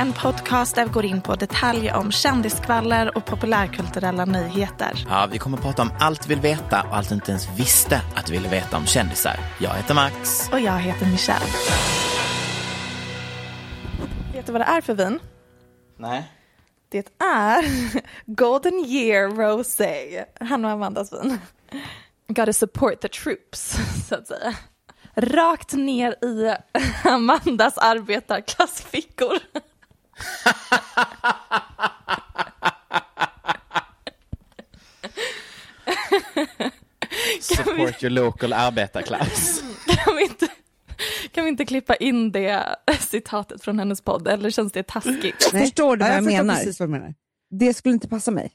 En podcast där vi går in på detaljer om kändiskvaller och populärkulturella nyheter. Ja, vi kommer att prata om allt du vill veta och allt du inte ens visste att du ville veta om kändisar. Jag heter Max. Och jag heter Michelle. Vet du vad det är för vin? Nej. Det är Golden Year Rosé. Han och Amandas vin. Gotta support the troops, så att säga. Rakt ner i Amandas arbetarklassfickor. Support your local arbetarklass. Kan vi, inte, kan vi inte klippa in det citatet från hennes podd, eller känns det taskigt? Nej. Förstår du Ja, vad jag, jag menar? precis vad du menar. Det skulle inte passa mig.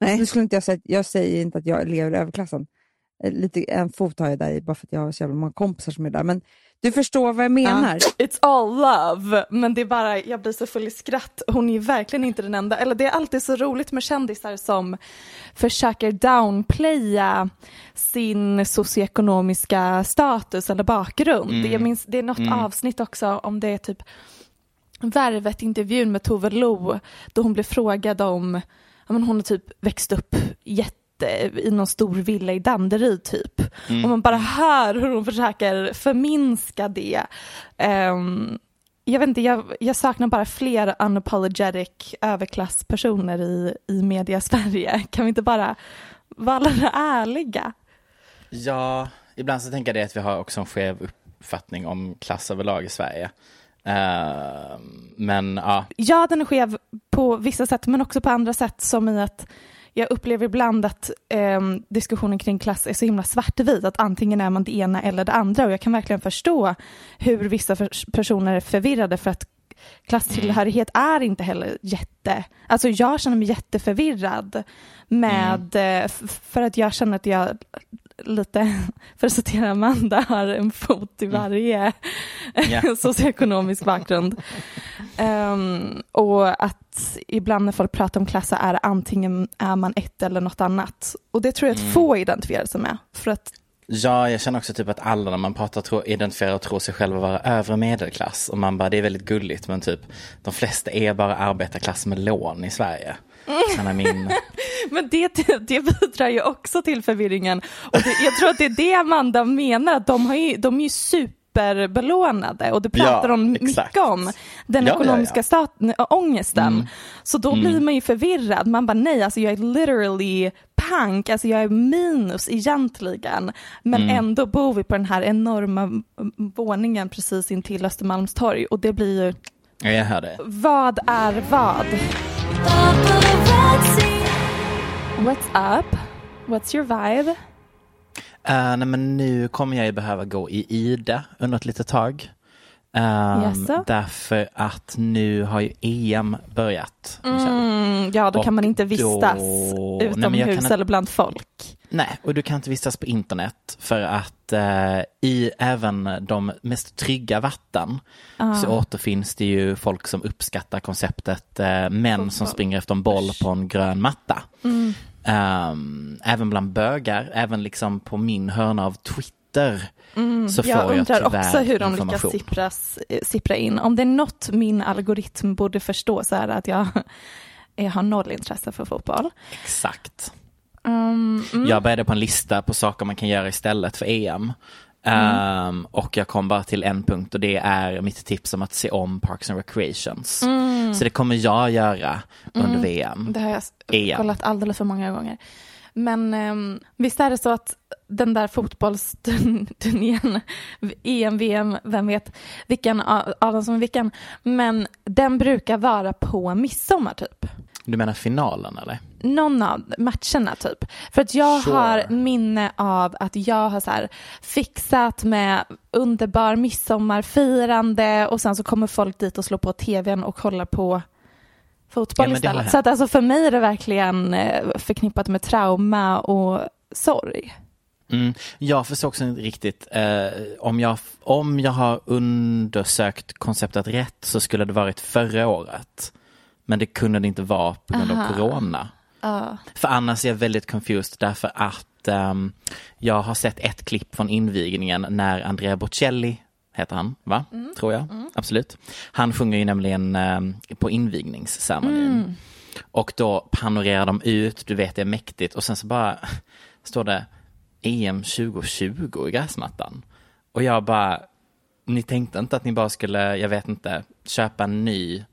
Nej. Det skulle inte jag, säga. jag säger inte att jag lever i överklassen. Eh, Lite, en fot har jag där i, bara för att jag har så jävla många kompisar som är där. Men du förstår vad jag menar. It's all love, men det är bara, jag blir så full i skratt. Hon är ju verkligen inte den enda. Eller det är alltid så roligt med kändisar som försöker downplaya sin socioekonomiska status eller bakgrund. Mm. Jag minns, det är något avsnitt också om det är typ Värvet-intervjun med Tove Lo då hon blev frågad om, men hon har typ växt upp jätte i någon stor villa i Danderyd typ. Och man bara hör hur hon försöker förminska det. Ehm, jag vet inte, jag, jag saknar bara fler unapologetic överklasspersoner i, i media Sverige. Kan vi inte bara vara ärliga? Ja, ibland så tänker jag det att vi har också en skev uppfattning om klass överlag i Sverige. Eh, men ja, Ja, den är skev på vissa sätt, men också på andra sätt som i att jag upplever ibland att ehm, diskussionen kring klass är så himla svartvit, att antingen är man det ena eller det andra. Och jag kan verkligen förstå hur vissa för- personer är förvirrade för att klasstillhörighet är inte heller jätte, alltså jag känner mig jätteförvirrad med, eh, f- för att jag känner att jag lite, för att citera Amanda, har en fot i varje Ja. socioekonomisk bakgrund. Ehm, och att ibland när folk pratar om klass så är det antingen är man ett eller något annat. Och det tror jag att få identifierar sig med. För att ja, jag känner också typ att alla när man pratar tro, identifierar och tror sig själva vara övre medelklass. Och man bara, det är väldigt gulligt men typ de flesta är bara arbetarklass med lån i Sverige. Känner min... Men det, det bidrar ju också till förvirringen. Och det, jag tror att det är det Amanda menar, att de, har ju, de är ju superbelånade och det pratar Ja, de exakt. mycket om, den Ja, ja, ekonomiska ja. Stat, ångesten. Mm. Så då blir man ju förvirrad, man bara nej, alltså jag är literally pank, alltså jag är minus egentligen. Men Mm. ändå bor vi på den här enorma mm, våningen precis intill Östermalmstorg och det blir ju, Ja, jag hör det. vad är vad? What's up? What's your vibe? Uh, nej, men nu kommer jag ju behöva gå i Ida under ett litet tag. Um, Jaså? därför att nu har ju EM börjat. Mm, ja, då Och kan man inte vistas då- utomhus kan- eller bland folk. Nej, och du kan inte vistas på internet för att eh, i även de mest trygga vatten så återfinns det ju folk som uppskattar konceptet eh, män som springer efter en boll på en grön matta. Ehm, även bland bögar, även liksom på min hörna av Twitter så får Jag jag, undrar också hur de lyckas sippras, eh, sippra in. Om det är något min algoritm borde förstå så är det att jag, jag har noll intresse för fotboll. Exakt. Um, mm. Jag började på en lista på saker man kan göra istället för EM. Mm. Ehm, och jag kom bara till en punkt och det är mitt tips om att se om Parks and Recreations. Så det kommer jag göra under VM. Mm. Det har jag EM. kollat alldeles för många gånger. Men um, visst är det så att den där fotbollsturnén, EM, VM, vem vet vilken av dem som är vilken, men den brukar vara på midsommar typ. Du menar finalen eller? Någon av matcherna typ. För att jag Sure. har minne av att jag har så här fixat med underbar midsommarfirande och sen så kommer folk dit och slår på tvn och kollar på fotboll Ja, istället. Så att alltså för mig är det verkligen eh, förknippat med trauma och sorg. Mm. Jag förstår också inte riktigt, eh, om, jag, om jag har undersökt konceptet rätt så skulle det varit förra året. Men det kunde det inte vara på grund av Aha. corona. För annars är jag väldigt confused därför att ehm, jag har sett ett klipp från invigningen när Andrea Bocelli, heter han, va? Tror jag, absolut. Han sjunger ju nämligen ehm, på invigningsceremonin. Och då panorerar de ut, du vet det är mäktigt och sen så bara står det EM 2020 i gräsmattan. Och jag bara, ni tänkte inte att ni bara skulle, jag vet inte, köpa en ny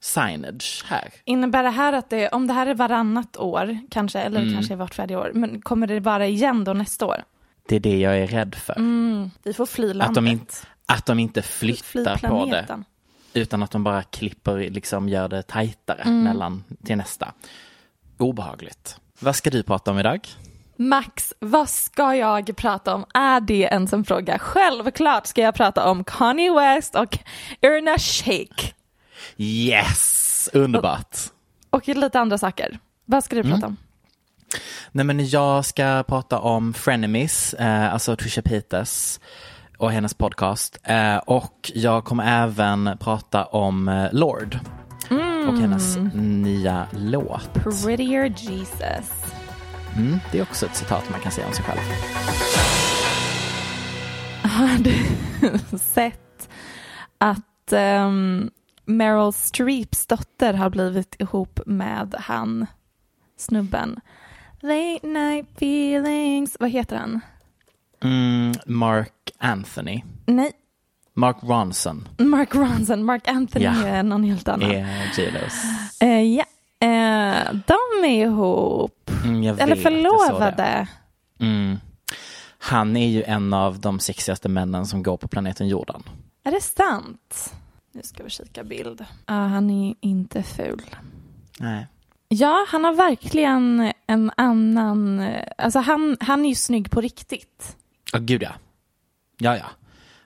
signage här? Innebär det här att det, om det här är varannat år kanske, eller Mm. kanske vart fjärde år, men kommer det vara igen då nästa år? Det är det jag är rädd för. Vi får fly Att landet. de, in, att de inte Fly flyttar på det. Utan att de bara klipper, liksom gör det tajtare mellan till nästa. Obehagligt. Vad ska du prata om idag? Max, vad ska jag prata om? Är det ens en fråga? Självklart ska jag prata om Kanye West och Irina Shayk. Yes! Underbart. Och lite andra saker. Vad ska du prata om? Nej men jag ska prata om Frenemies, eh, alltså Trisha Peters och hennes podcast. Eh, och jag kommer även prata om eh, Lord och hennes nya låt. Prettier Jesus. Mm, det är också ett citat man kan säga om sig själv. Har du sett att um, Meryl Streeps dotter har blivit ihop med han snubben? Late night feelings. Vad heter han? Mm, Mark Anthony. Nej, Mark Ronson Mark Ronson. Mark Anthony Ja. är någon helt annan. J-Los. Eh, ja, Eh, de är ihop. Mm, Eller vet, förlovade. Mm. Han är ju en av de sexigaste männen som går på planeten jorden. Är det sant? Nu ska vi kika bild. Ja, han är inte ful. Nej. Ja, han har verkligen en annan... Alltså han, han är ju snygg på riktigt. Åh gud ja. Ja ja.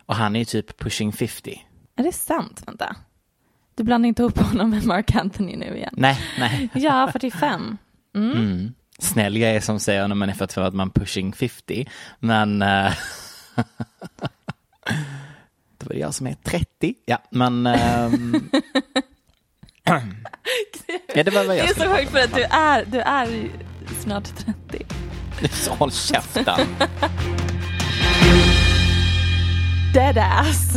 Och han är ju typ pushing 50. Är det sant? Vänta. Du blandar inte ihop honom med Mark Anthony nu igen? Nej, nej. Ja, 45. Mm. Snäll grej som säger när man är 42 att man pushing 50. Men eh, det var jag som är 30. Ja, men ehm, ja, det var vad Det jag är skulle så sjukt för att du är, du är snart 30. Så håll käften. Deadass.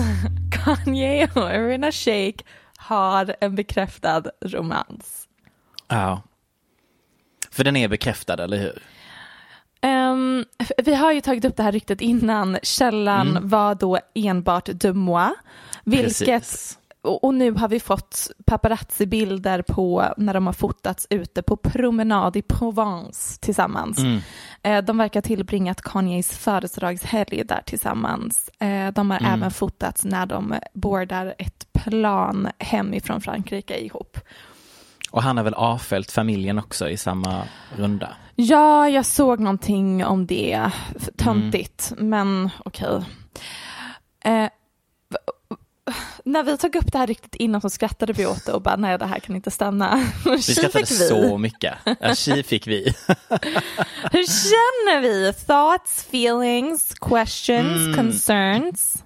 Kanye och Irina Shayk har en bekräftad romans. Ja. För den är bekräftad, eller hur? F- vi har ju tagit upp det här ryktet innan. Källan var då enbart de moi. Vilket, Precis. och, nu har vi fått paparazzi-bilder på när de har fotats ute på promenad i Provence tillsammans. Eh, de verkar tillbringat Kanyes födelsedagshelg där tillsammans. Eh, de har även fotats när de boardar ett plan hemifrån Frankrike ihop. Och han har väl avföljt familjen också i samma runda. Ja, jag såg någonting om det. Töntigt, men okej. Eh, när vi tog upp det här riktigt innan så skrattade vi åt det och bara nej det här kan inte stanna. Vi skrattade så mycket. Ja, tji fick vi. Hur känner vi? Thoughts, feelings, questions, Mm. concerns?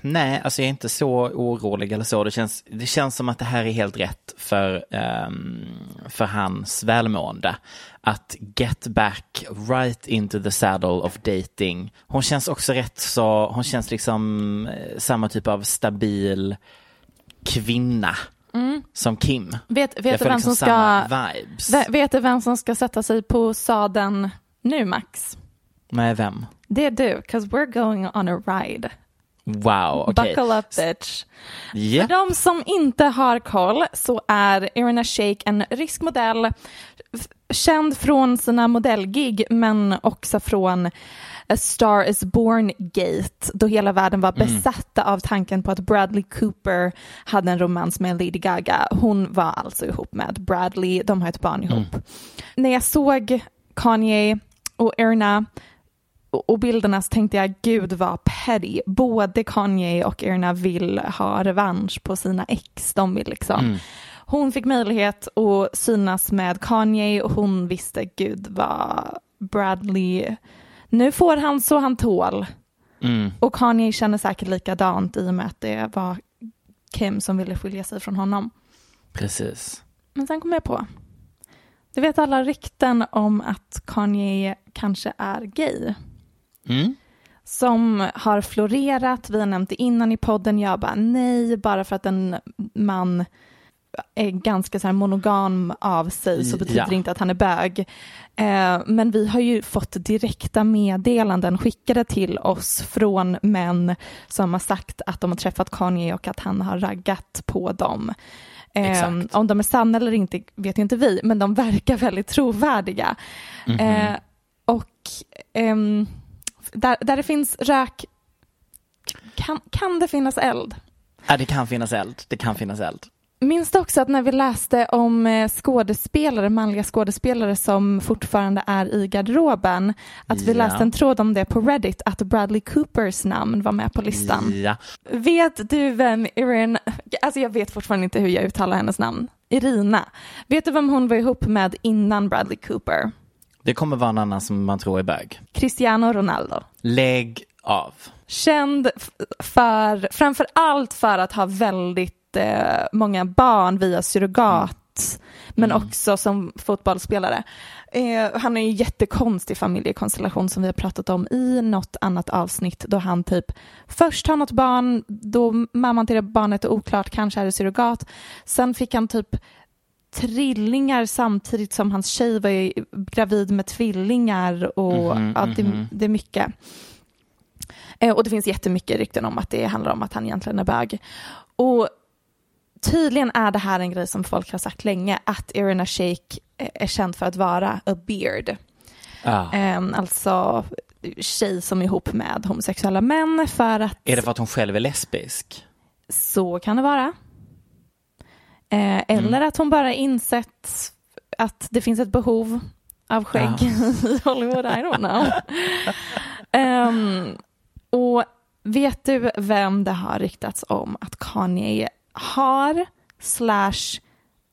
Nej, alltså jag är inte så orolig eller så. Det känns, det känns som att det här är helt rätt för, ehm, för hans välmående. Att get back right into the saddle of dating. Hon känns också rätt så, hon känns liksom eh, samma typ av stabil kvinna som Kim. Vet, vet, du vem liksom som samma ska, vibes. ve- vet du vem som ska sätta sig på sadeln nu Max? Nej, vem? Det är du, 'cause we're going on a ride. Wow, okej. Buckle up bitch. Ja. För de som inte har koll så är Irina Shayk en rysk modell, känd från sina modellgig men också från A Star is Born Gate då hela världen var besatta av tanken på att Bradley Cooper hade en romans med Lady Gaga. Hon var alltså ihop med Bradley, de har ett barn ihop. När jag såg Kanye och Irina och bilderna så tänkte jag gud vad petty. Både Kanye och Irina vill ha revansch på sina ex. De vill liksom. Hon fick möjlighet att synas med Kanye och hon visste gud vad Bradley, nu får han så han tål. Mm. Och Kanye känner säkert likadant i och med att det var Kim som ville skilja sig från honom. Precis. Men sen kom jag på, du vet alla rykten om att Kanye kanske är gay Mm. som har florerat. Vi har nämnt det innan i podden. Jag bara nej, bara för att en man är ganska så här monogam av sig så betyder Ja. det inte att han är bög. Eh, men vi har ju fått direkta meddelanden skickade till oss från män som har sagt att de har träffat Kanye och att han har raggat på dem. Eh, om de är sanna eller inte vet inte vi, men de verkar väldigt trovärdiga. Mhm. Eh, och ehm, där, där det finns rök kan, kan det finnas eld. Ja, det kan finnas eld. Det kan finnas eld. Minns du också att när vi läste om eh, skådespelare, manliga skådespelare som fortfarande är i garderoben, att vi Ja. läste en tråd om det på Reddit, att Bradley Coopers namn var med på listan. Ja. Vet du vem Irina, alltså jag vet fortfarande inte hur jag uttalar hennes namn, Irina. Vet du vem hon var ihop med innan Bradley Cooper? Det kommer vara en annan som man tror är bög. Cristiano Ronaldo. Lägg av. Känd för, framför allt för att ha väldigt eh, många barn via surrogat, men också som fotbollsspelare. Eh, han är ju jättekonstig familjekonstellation som vi har pratat om i något annat avsnitt då han typ först har något barn, då mamman till det barnet är oklart, kanske är det surrogat. Sen fick han typ trillingar samtidigt som hans tjej var ju gravid med tvillingar och Mhm, ja, det, mhm. det är mycket. Eh, och det finns jättemycket rykten om att det handlar om att han egentligen är bög. Och tydligen är det här en grej som folk har sagt länge, att Irina Shayk eh, är känd för att vara a beard. Ah. Eh, alltså tjej som är ihop med homosexuella män för att Är det för att hon själv är lesbisk? så kan det vara. Eh, eller att hon bara insett att det finns ett behov av skägg i Hollywood, I don't know. Ehm, och vet du vem det har ryktats om att Kanye har, slash,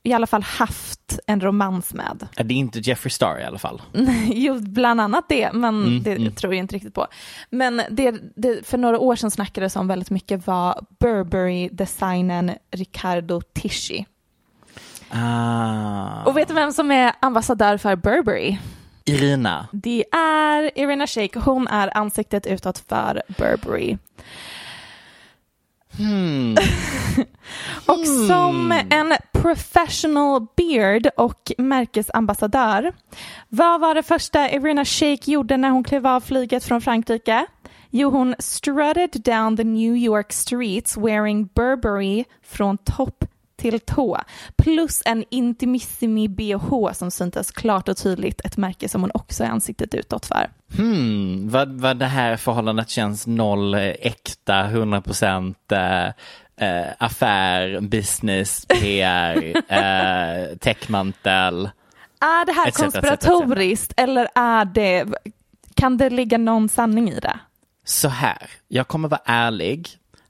i alla fall haft en romans med? Det är inte Jeffree Star i alla fall. Jo, bland annat det, men Mm, det mm. tror jag inte riktigt på. Men det, det för några år sedan snackades om väldigt mycket var Burberry-designen Riccardo Tisci. Ah. Och vet du vem som är ambassadör för Burberry? Irina. Det är Irina Shayk. Hon är ansiktet utåt för Burberry. Hmm. Och som en professional beard och märkesambassadör, vad var det första Irina Shayk gjorde när hon klev av flyget från Frankrike? Jo, hon strutted down the New York streets wearing Burberry från topp till tå. Plus en intimissimi bh som syntes klart och tydligt, ett märke som hon också är ansiktet utåt för. Hmm. Vad, vad det här förhållandet känns noll eh, äkta, 100 procent eh, eh, affär, business, PR, eh, täckmantel. Är det här Etc, etc, etc. konspiratoriskt eller är det, kan det ligga någon sanning i det? Så här, jag kommer vara ärlig.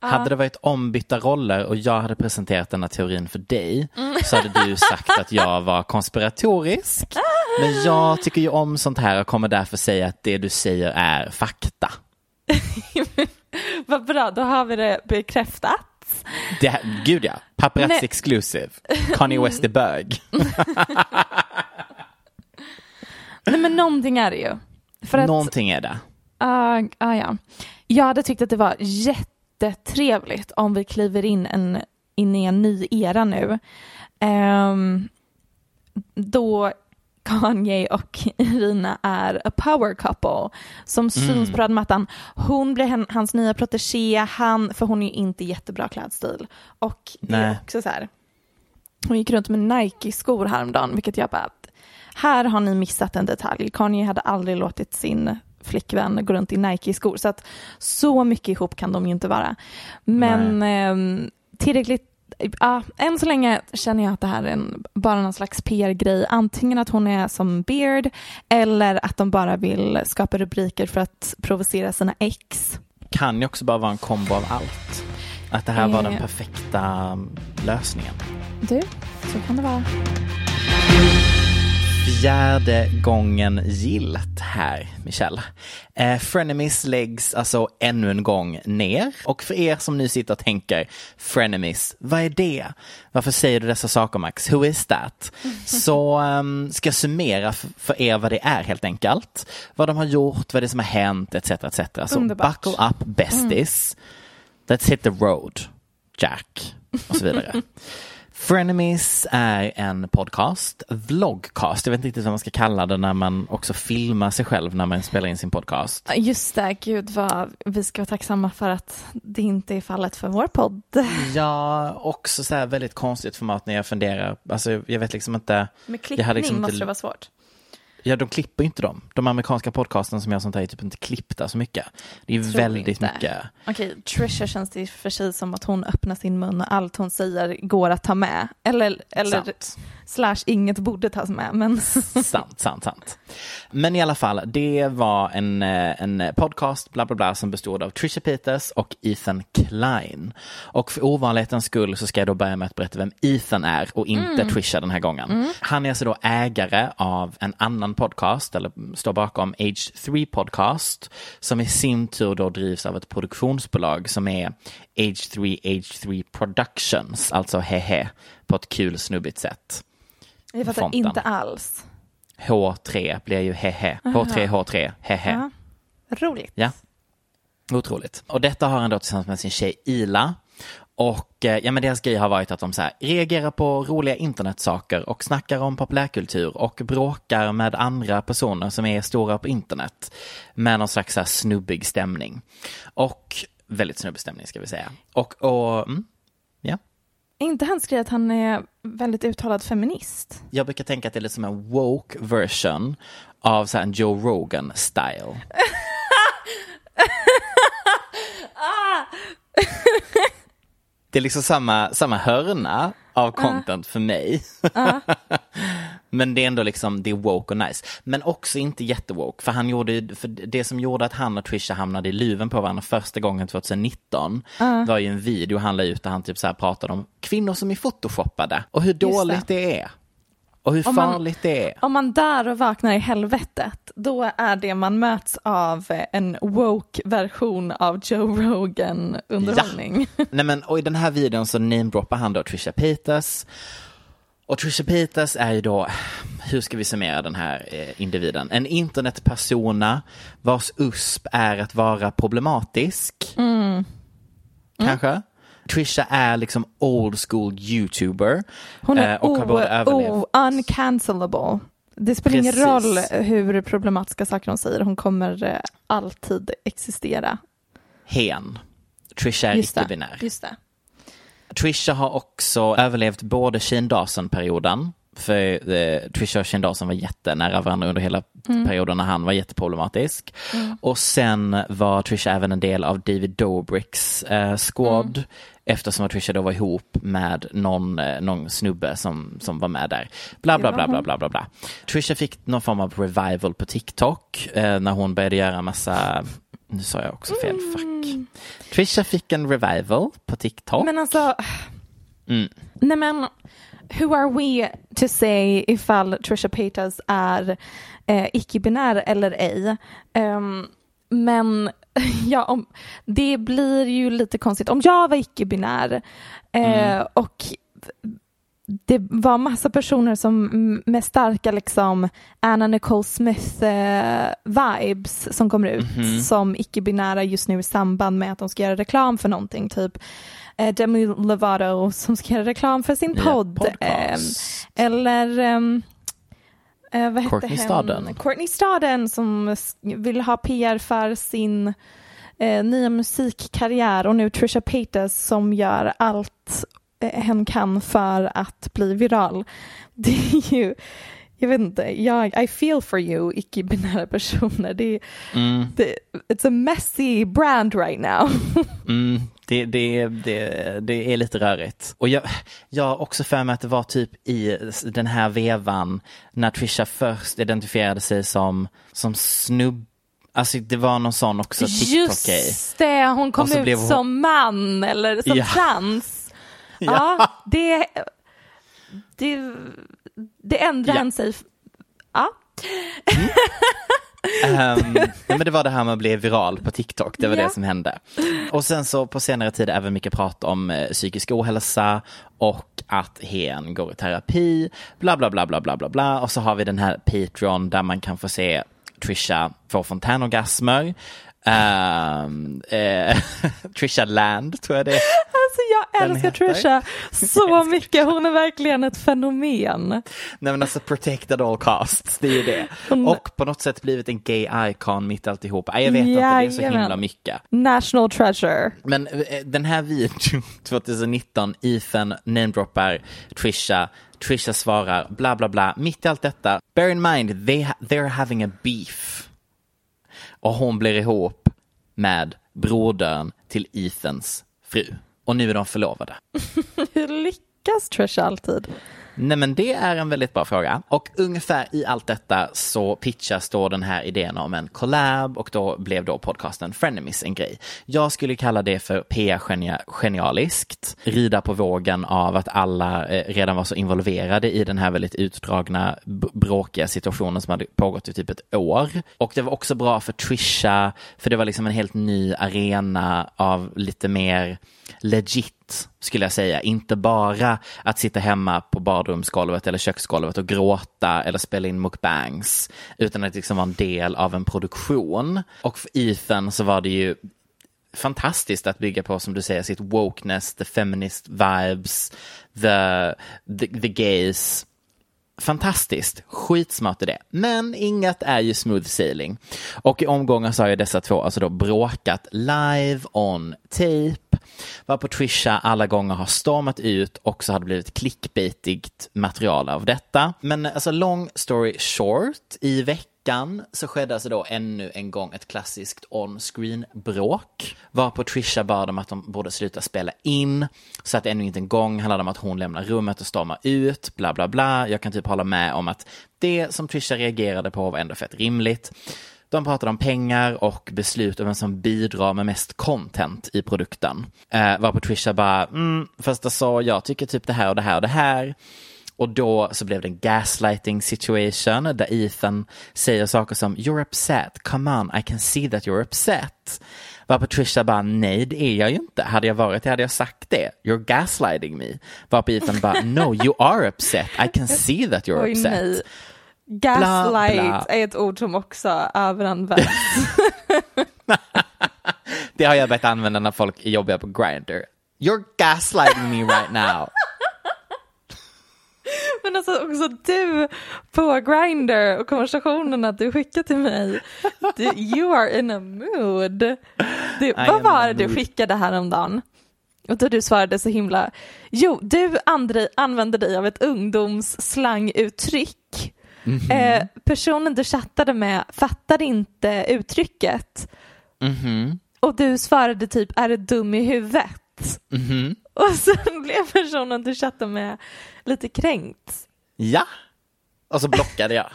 Hade det varit ombytta roller och jag hade presenterat denna teorin för dig så hade du sagt att jag var konspiratorisk. Men jag tycker ju om sånt här och kommer därför säga att det du säger är fakta. Vad bra, då har vi det bekräftat. Det här, gud ja, paparazzi Nej. exclusive. Kanye West är bög. Nej men någonting är det ju. För att, Någonting är det. Ah, ah, ja. Jag hade tyckt att det var jättetrevligt om vi kliver in, en, in i en ny era nu. Ehm, då Kanye och Irina är a power couple som syns på röda mattan. Hon blir hans nya protegé, han, för hon är ju inte jättebra klädstil. Och det är också så här, hon gick runt med Nike-skor häromdagen, vilket jag bara, här har ni missat en detalj. Kanye hade aldrig låtit sin flickvän gå runt i Nike-skor. Så att så mycket ihop kan de ju inte vara. Men eh, tillräckligt Ja, än så länge känner jag att det här är en, bara någon slags PR-grej. Antingen att hon är som Beard eller att de bara vill skapa rubriker för att provocera sina ex. Kan ju också bara vara en kombo av allt. Att det här var den Eh. perfekta lösningen. Du, så kan det vara. Fjärde gången gilt här, Michelle. Eh, Frenemies läggs alltså ännu en gång ner. Och för er som nu sitter och tänker, Frenemies, vad är det? Varför säger du dessa saker Max? Who is that? Så um, ska jag summera för er vad det är helt enkelt. Vad de har gjort, vad det är som har hänt, etc. etc. Så Underbart. buckle up besties. Let's hit the road, Jack. Och så vidare. Frenemies är en podcast, vlogcast, jag vet inte riktigt vad man ska kalla det när man också filmar sig själv när man spelar in sin podcast. Just det, gud vad vi ska vara tacksamma för att det inte är fallet för vår podd. Ja, också så här väldigt konstigt format när jag funderar, alltså jag vet liksom inte, Med Jag hade klippning liksom inte- måste det vara svårt. Ja de klipper inte dem. De amerikanska podcasten som jag sånt här är typ inte klippta så mycket. Det är väldigt inte. mycket. Okej, Trisha känns det för sig som att hon öppnar sin mun och allt hon säger går att ta med. Eller, eller Sant. slash inget borde tas med. Men sant, sant, sant. Men i alla fall, det var en, eh, en podcast, bla bla bla, som bestod av Trisha Peters och Ethan Klein. Och för ovanlighetens skull så ska jag då börja med att berätta vem Ethan är och inte Trisha den här gången. Han är alltså då ägare av en annan podcast, eller står bakom Age 3 Podcast, som i sin tur då drivs av ett produktionsbolag som är Age 3 Age 3 Productions, alltså hehe, på ett kul snubbigt sätt. jag fattar Fonten. inte alls. H3 blir ju hehe. H3, H3, hehe. Ja. Roligt. Ja. Otroligt. Och detta har han då tillsammans med sin tjej Ila. Och eh, ja, men deras grej har varit att de så här, reagerar på roliga internetsaker och snackar om populärkultur och bråkar med andra personer som är stora på internet med någon slags så här, snubbig stämning. Och väldigt snubbig stämning ska vi säga. Och, och mm, ja. Inte hans grej att han är väldigt uttalad feminist? Jag brukar tänka att det är lite som en woke version av så här, en Joe Rogan style. Det är liksom samma, samma hörna av content för mig. Men det är ändå liksom, det är woke och nice. Men också inte jättewoke, för han gjorde, för det som gjorde att han och Trisha hamnade i luven på varandra första gången 2019 var ju en video han la ut där han typ så här pratade om kvinnor som är photoshoppade och hur dåligt det. är. Och hur Om man- farligt det är. Om man där och vaknar i helvetet, då är det man möts av en woke-version av Joe Rogan-underhållning. Nej men och i den här videon så namedroppar han då Trisha Paytas. Och Trisha Paytas är ju då, hur ska vi summera den här eh, individen? En internetpersona vars USP är att vara problematisk. Kanske? Trisha är liksom old school youtuber. Hon är eh, och har överlevt. uncancellable. Det spelar ingen roll hur problematiska saker hon säger, hon kommer eh, alltid existera. Hen. Trisha är icke-binär. Just det. Trisha har också överlevt både Shane Dawson-perioden, för eh, Trisha och Shane Dawson var jättenära varandra under hela perioden när han var jätteproblematisk. Och sen var Trisha även en del av David Dobricks eh, squad, eftersom att Trisha då var ihop med någon, eh, någon snubbe som, som var med där. Bla bla bla bla bla bla bla. Trisha fick någon form av revival på TikTok eh, när hon började göra massa Nu sa jag också fel, fuck. Trisha fick en revival på TikTok. Men alltså, Mm. nej men, who are we to say ifall Trisha Paytas är eh, icke-binär eller ej? Ehm, men ja, om, det blir ju lite konstigt. Om jag var icke-binär eh, och det var massa personer som med starka liksom Anna Nicole Smith eh, vibes som kommer ut som icke-binära just nu i samband med att de ska göra reklam för någonting. Typ eh, Demi Lovato som ska göra reklam för sin podd. Eh, eller ehm, eh, vad Courtney hen? Stodden. Courtney Stodden som vill ha PR för sin eh, nya musikkarriär och nu Trisha Paytas som gör allt eh, hen kan för att bli viral. Det är ju, jag vet inte, jag, I feel for you icke-binära personer. Det, Mm, det, it's a messy brand right now. mm, det, det, det, det är lite rörigt. Och jag, jag har också för mig att det var typ i den här vevan när Trisha först identifierade sig som, som snubb Alltså det var någon sån också TikTok-grej. Just det, hon kom ut hon- som man eller som Ja. trans. Ja, det, det, det ändrade Ja. han sig. Ja. Ehm, nej, men det var det här med att bli viral på TikTok, det var Ja. det som hände. Och sen så på senare tid även mycket prat om eh, psykisk ohälsa och att hen går i terapi, bla bla bla bla bla bla bla. Och så har vi den här Patreon där man kan få se Trisha få fontänorgasmer. Ehm, eh, Trisha Land tror jag det är. Alltså jag älskar Trisha så mycket, hon är verkligen ett fenomen. Nej men alltså protected all costs, det är ju det. Hon- Och på något sätt blivit en gay icon mitt alltihopa. Nej, Jag vet inte, det är så Jajamän. himla mycket. National treasure. Men eh, den här videon 2019, Ethan namedroppar Trisha, Trisha svarar bla bla bla. Mitt i allt detta, bear in mind, they ha- they're having a beef. Och hon blir ihop med brodern till Ethans fru. Och nu är de förlovade. Hur lyckas Trish alltid? Nej men det är en väldigt bra fråga. Och ungefär i allt detta så pitchas då den här idén om en collab och då blev då podcasten Frenemies en grej. Jag skulle kalla det för PR-genialiskt. Rida på vågen av att alla eh, redan var så involverade i den här väldigt utdragna bråkiga situationen som hade pågått i typ ett år. Och det var också bra för Trisha, för det var liksom en helt ny arena av lite mer legit skulle jag säga. Inte bara att sitta hemma på badrumsgolvet eller köksgolvet och gråta eller spela in mukbangs. Utan att liksom vara en del av en produktion. Och för Ethan så var det ju fantastiskt att bygga på, som du säger, sitt wokeness, the feminist vibes, the, the, the gays. Fantastiskt, skitsmart idé. det. Men inget är ju smooth sailing. Och i omgångar så har ju dessa två alltså då bråkat live on tape. Varpå Trisha alla gånger har stormat ut och så har det blivit clickbaitigt material av detta. Men alltså long story short, i veckan så skedde alltså då ännu en gång ett klassiskt on-screen bråk. Varpå Trisha bad om att de borde sluta spela in. Så att ännu inte en gång handlade om att hon lämnar rummet och stormar ut, bla bla bla. Jag kan typ hålla med om att det som Trisha reagerade på var ändå fett rimligt. De pratade om pengar och beslut om vem som bidrar med mest content i produkten. Eh, varpå Trisha bara, mm, fast alltså, jag tycker typ det här och det här och det här. Och då så blev det en gaslighting situation där Ethan säger saker som You're upset, come on, I can see that you're upset. Varpå Trisha bara, nej det är jag ju inte. Hade jag varit det hade jag sagt det. You're gaslighting me. Varpå Ethan bara, no you are upset, I can see that you're Oj upset. nej. Gaslight bla. är ett ord som också överanvänds. Det har jag börjat använda när folk jobbiga på Grindr. You're gaslighting me right now. Men alltså också du på Grindr och konversationerna du skickar till mig. Du, you are in a mood. Du, vad var det du skickade häromdagen? Och då du svarade så himla, jo du Andrei använde dig av ett ungdomsslanguttryck. Mhm. Eh, personen du chattade med fattade inte uttrycket. Mhm. Och du svarade typ, är du dum i huvudet? Mhm. Och sen blev personen du chattade med lite kränkt. Ja. Och så blockade jag.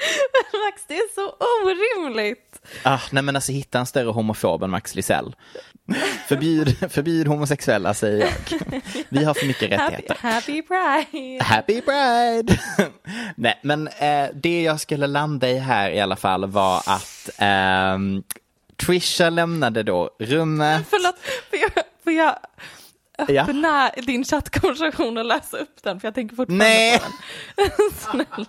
Max, det är så orimligt. Ah, nej men alltså hitta en större homofob än Max Lisell. Förbjud, förbjud homosexuella säger jag. Vi har för mycket Happy, rättigheter. happy Pride. Happy Pride! Nej, men eh, det jag skulle landa i här i alla fall var att ehm, Trisha lämnade då rummet. Förlåt, får jag, får jag Ja. öppna din chattkonversation och läsa upp den? För jag tänker fortfarande Nej. på den. Snälla.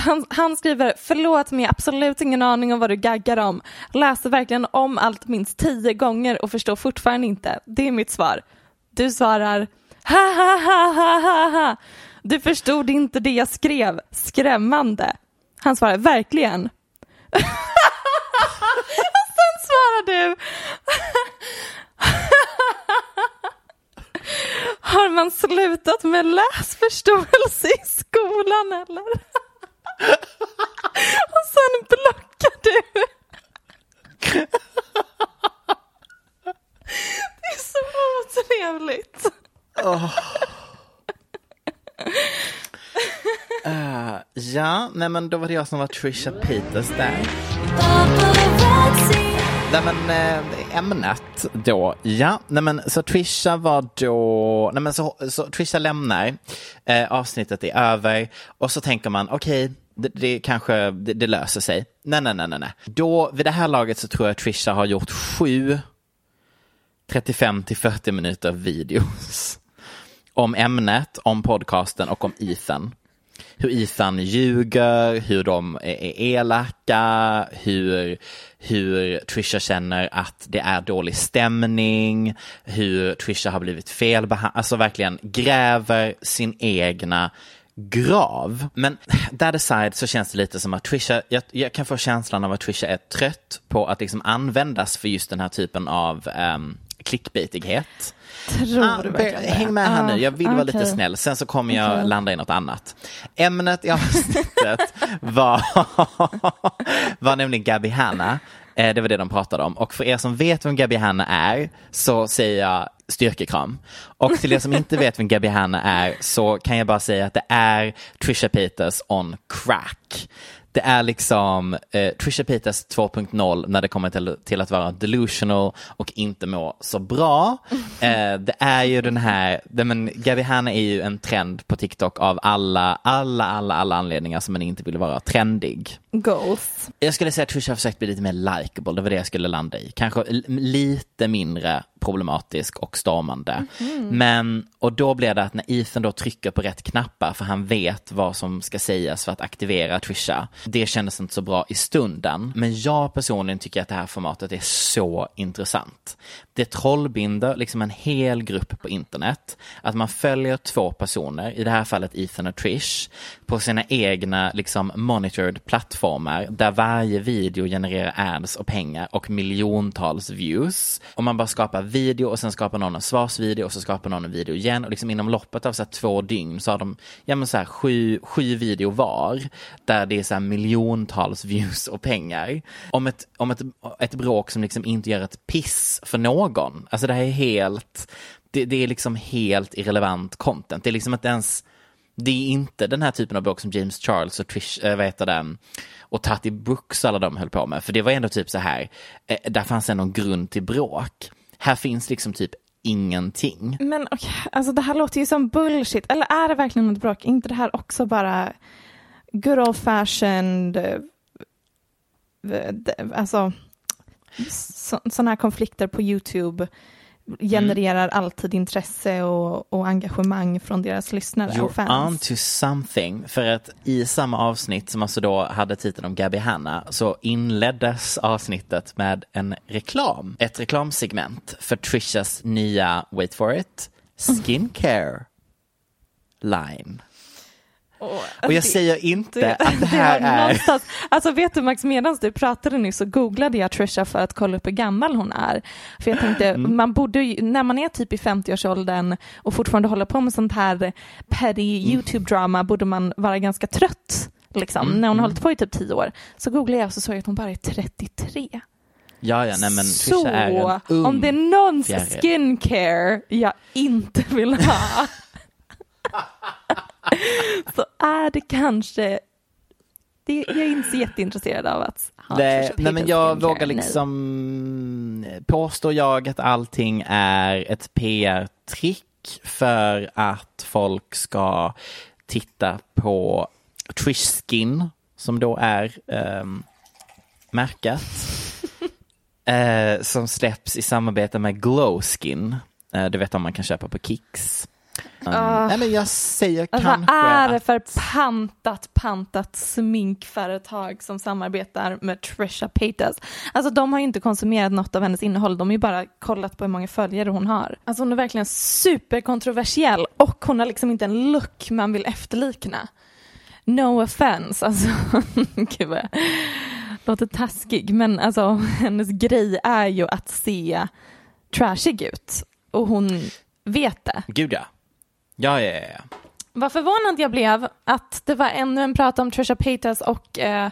Han, han skriver, förlåt men jag har absolut ingen aning om vad du gaggar om. Läser verkligen om allt minst tio gånger och förstår fortfarande inte. Det är mitt svar. Du svarar, ha ha ha ha ha ha. Du förstod inte det jag skrev. Skrämmande. Han svarar, verkligen. och sen svarar du, Har man slutat med läsförståelse i skolan eller? Och sen blockar du. Det är så otrevligt uh, ja, nej men då var det jag som var Trisha Peters där. Nej men äh, ämnet då, ja, nej men så Trisha var då, nej men så, så Trisha lämnar, eh, avsnittet är över och så tänker man okej, det, det kanske, det, det löser sig. Nej, nej, nej, nej, nej. Då, vid det här laget så tror jag Trisha har gjort sju 35 till 40 minuter videos om ämnet, om podcasten och om Ethan. Hur Ethan ljuger, hur de är elaka, hur, hur Trisha känner att det är dålig stämning, hur Trisha har blivit felbehandlad, alltså verkligen gräver sin egna grav. Men that aside så känns det lite som att Trisha, jag, jag kan få känslan av att Trisha är trött på att liksom användas för just den här typen av um, clickbaitighet. Tror Ah, du be- verkligen det? häng med här Ah, nu, jag vill vara lite snäll. Sen så kommer jag Okej. landa i något annat. Ämnet i avsnittet var, var nämligen Gabby Hanna. Eh, Det var det de pratade om. Och för er som vet vem Gabby Hanna är så säger jag styrkekram. Och till er som inte vet vem Gabby Hanna är så kan jag bara säga att det är Trisha Peters on crack. Det är liksom eh, Trisha Peters 2.0 när det kommer till, till att vara delusional och inte må så bra. Eh, det är ju den här, det, men Gabby Hanna är ju en trend på TikTok av alla, alla, alla, alla anledningar som man inte vill vara trendig. Goals. Jag skulle säga att Trisha har försökt bli lite mer likable, det var det jag skulle landa i. Kanske lite mindre problematisk och stormande. Men, och då blir det att när Ethan då trycker på rätt knappar, för han vet vad som ska sägas för att aktivera Trisha, det kändes inte så bra i stunden. Men jag personligen tycker att det här formatet är så intressant. Det trollbinder liksom en hel grupp på internet, att man följer två personer, i det här fallet Ethan och Trish, på sina egna liksom monitored plattformar där varje video genererar ads och pengar och miljontals views. Och man bara skapar video och sen skapar någon en svarsvideo och så skapar någon en video igen och liksom inom loppet av så här två dygn så har de ja, men så här, sju, sju video var där det är så här miljontals views och pengar. Om ett, om ett, ett bråk som liksom inte gör ett piss för någon. Alltså det här är helt, det, det är liksom helt irrelevant content. Det är liksom inte ens det är inte den här typen av bråk som James Charles och Trish, äh, vad heter den, och Tati Brooks och alla de höll på med. För det var ändå typ så här, äh, där fanns ändå en grund till bråk. Här finns liksom typ ingenting. Men okay, alltså det här låter ju som bullshit. Eller är det verkligen ett bråk? Är inte det här också bara good old fashioned, eh, alltså sådana här konflikter på YouTube genererar alltid intresse och, och engagemang från deras lyssnare och You're on fans. to something. För att i samma avsnitt som alltså då hade titeln om Gabby Hanna så inleddes avsnittet med en reklam. Ett reklamsegment för Trishas nya, wait for it, skincare line. Och jag det- säger inte Det, att det här har är... någonstans, alltså vet du Max, medan du pratade nu så googlade jag Trisha för att kolla upp hur gammal hon är. För jag tänkte, Mm. man borde ju, när man är typ i 50-årsåldern och fortfarande håller på med sånt här petty Mm. YouTube-drama borde man vara ganska trött. Liksom, Mm, när hon har mm. hållit på i typ 10 år. Så googlade jag och så såg jag att hon bara är 33. Ja, ja, nej men så Trisha är en ung om det är någons fjäril. skincare jag inte vill ha så är det kanske, det, jag är inte så jätteintresserad av att ha Nej, nej men jag vågar liksom, påstår jag att allting är ett PR-trick för att folk ska titta på Trish Skin som då är um, märket eh, som släpps i samarbete med Glow Skin. Eh, det vet man man kan köpa på Kicks. Um, nej men jag säger Alltså, kanske vad är det för pantat, pantat sminkföretag som samarbetar med Trisha Paytas? Alltså de har ju inte konsumerat något av hennes innehåll, de har ju bara kollat på hur många följare hon har. Alltså hon är verkligen superkontroversiell och hon har liksom inte en look man vill efterlikna. No offense, alltså gud vad jag låter taskig, men alltså hennes grej är ju att se trashig ut och hon vet det. Gud ja. Ja, ja, ja. Vad förvånad jag blev att det var ännu en prat om Trisha Paytas och eh,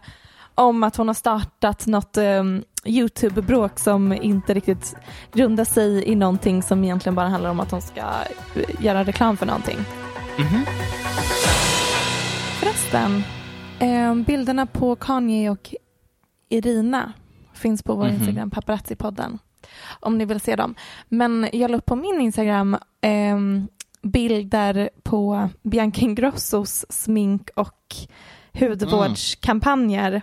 om att hon har startat något eh, YouTube-bråk som inte riktigt grundar sig i någonting som egentligen bara handlar om att hon ska eh, göra reklam för någonting. Förresten, eh, bilderna på Kanye och Irina finns på vår Instagram, paparazzi-podden, om ni vill se dem. Men jag la upp på min Instagram eh, bilder på Bianca Ingrossos smink och hudvårdskampanjer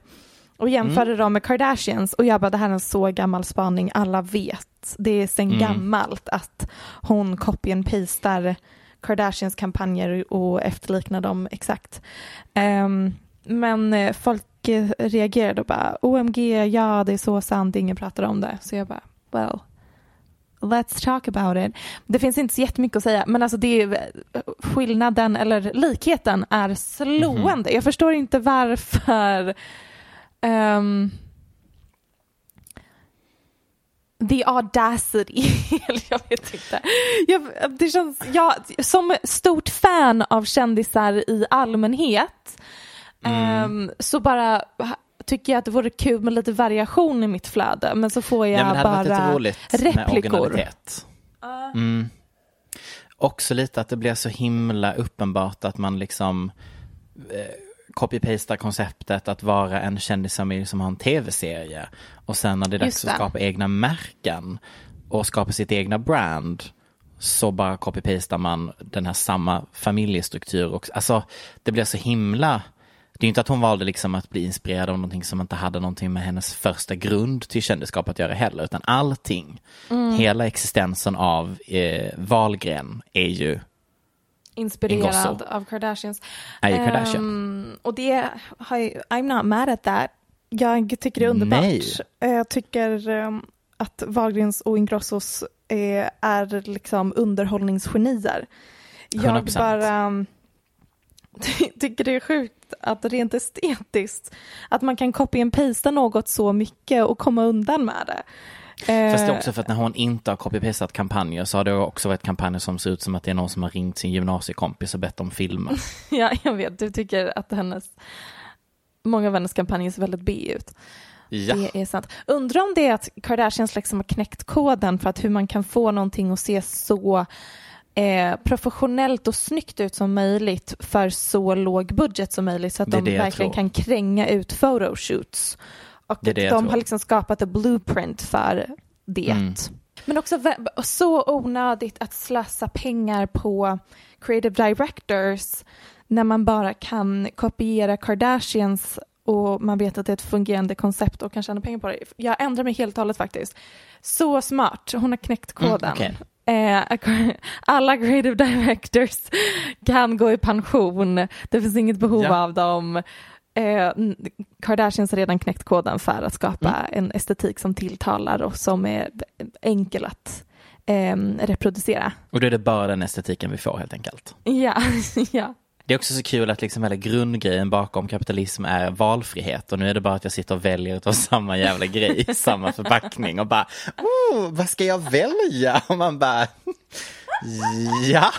och jämförde dem med Kardashians och jag bara det här är en så gammal spaning, alla vet. Det är sen Mm. gammalt att hon copy and pastar Kardashians kampanjer och efterliknar dem exakt. Ehm, men eh, folk eh, reagerade och bara OMG, ja det är så sant, ingen pratar om det. Så jag bara, well, let's talk about it. Det finns inte så jättemycket att säga, men alltså det är, skillnaden eller likheten är slående. Jag förstår inte varför ehm, The audacity, jag vet inte. Jag, det känns, jag, som stort fan av kändisar i allmänhet ehm, så bara tycker jag att det vore kul med lite variation i mitt flöde men så får jag Ja, bara roligt med replikor. Mm. Också lite att det blir så himla uppenbart att man liksom eh, copy-pastar konceptet att vara en kändisfamilj som har en tv-serie och sen när det är dags att skapa egna märken och skapa sitt egna brand så bara copy-pastar man den här samma familjestruktur och alltså det blir så himla det är inte att hon valde liksom att bli inspirerad av någonting som inte hade någonting med hennes första grund till kändisskap att göra heller, utan allting, hela existensen av eh, Wahlgren är ju inspirerad av Kardashians. Är ju Kardashian. Ehm, och det har ju, I'm not mad at that. Jag tycker det är underbart. Nej. Eh, Jag tycker ehm, att Wahlgrens och Ingrossos är, är liksom underhållningsgenier. Jag 100%. bara um, tycker det är sjukt att rent estetiskt att man kan copy and pasta något så mycket och komma undan med det. Eh, Fast det är också för att när hon inte har copy-pastat kampanjer så har det också varit kampanjer som ser ut som att det är någon som har ringt sin gymnasiekompis och bett om filmer. Ja, jag vet. Du tycker att hennes, många av hennes kampanjer ser väldigt B ut. Ja. Det är sant. Undrar om det är att Kardashians liksom har knäckt koden för att hur man kan få någonting att se så eh, professionellt och snyggt ut som möjligt för så låg budget som möjligt så att de verkligen kan kränga ut photoshoots. Och Det det de har liksom skapat en blueprint för det. Mm. Men också så onödigt att slösa pengar på creative directors när man bara kan kopiera Kardashians och man vet att det är ett fungerande koncept och kan tjäna pengar på det. Jag ändrar mig helt och hållet faktiskt. Så smart, hon har knäckt koden. Mm, okej. Eh, alla creative directors kan gå i pension. Det finns inget behov Ja. av dem. Eh, Kardashians har redan knäckt koden för att skapa Mm. en estetik som tilltalar och som är enkel att eh, reproducera. Och då är det bara den estetiken vi får helt enkelt. Ja, ja. Det är också så kul att liksom hela grundgrejen bakom kapitalism är valfrihet och nu är det bara att jag sitter och väljer utav samma jävla grej samma förpackning och bara oh, vad ska jag välja? Och man bara ja.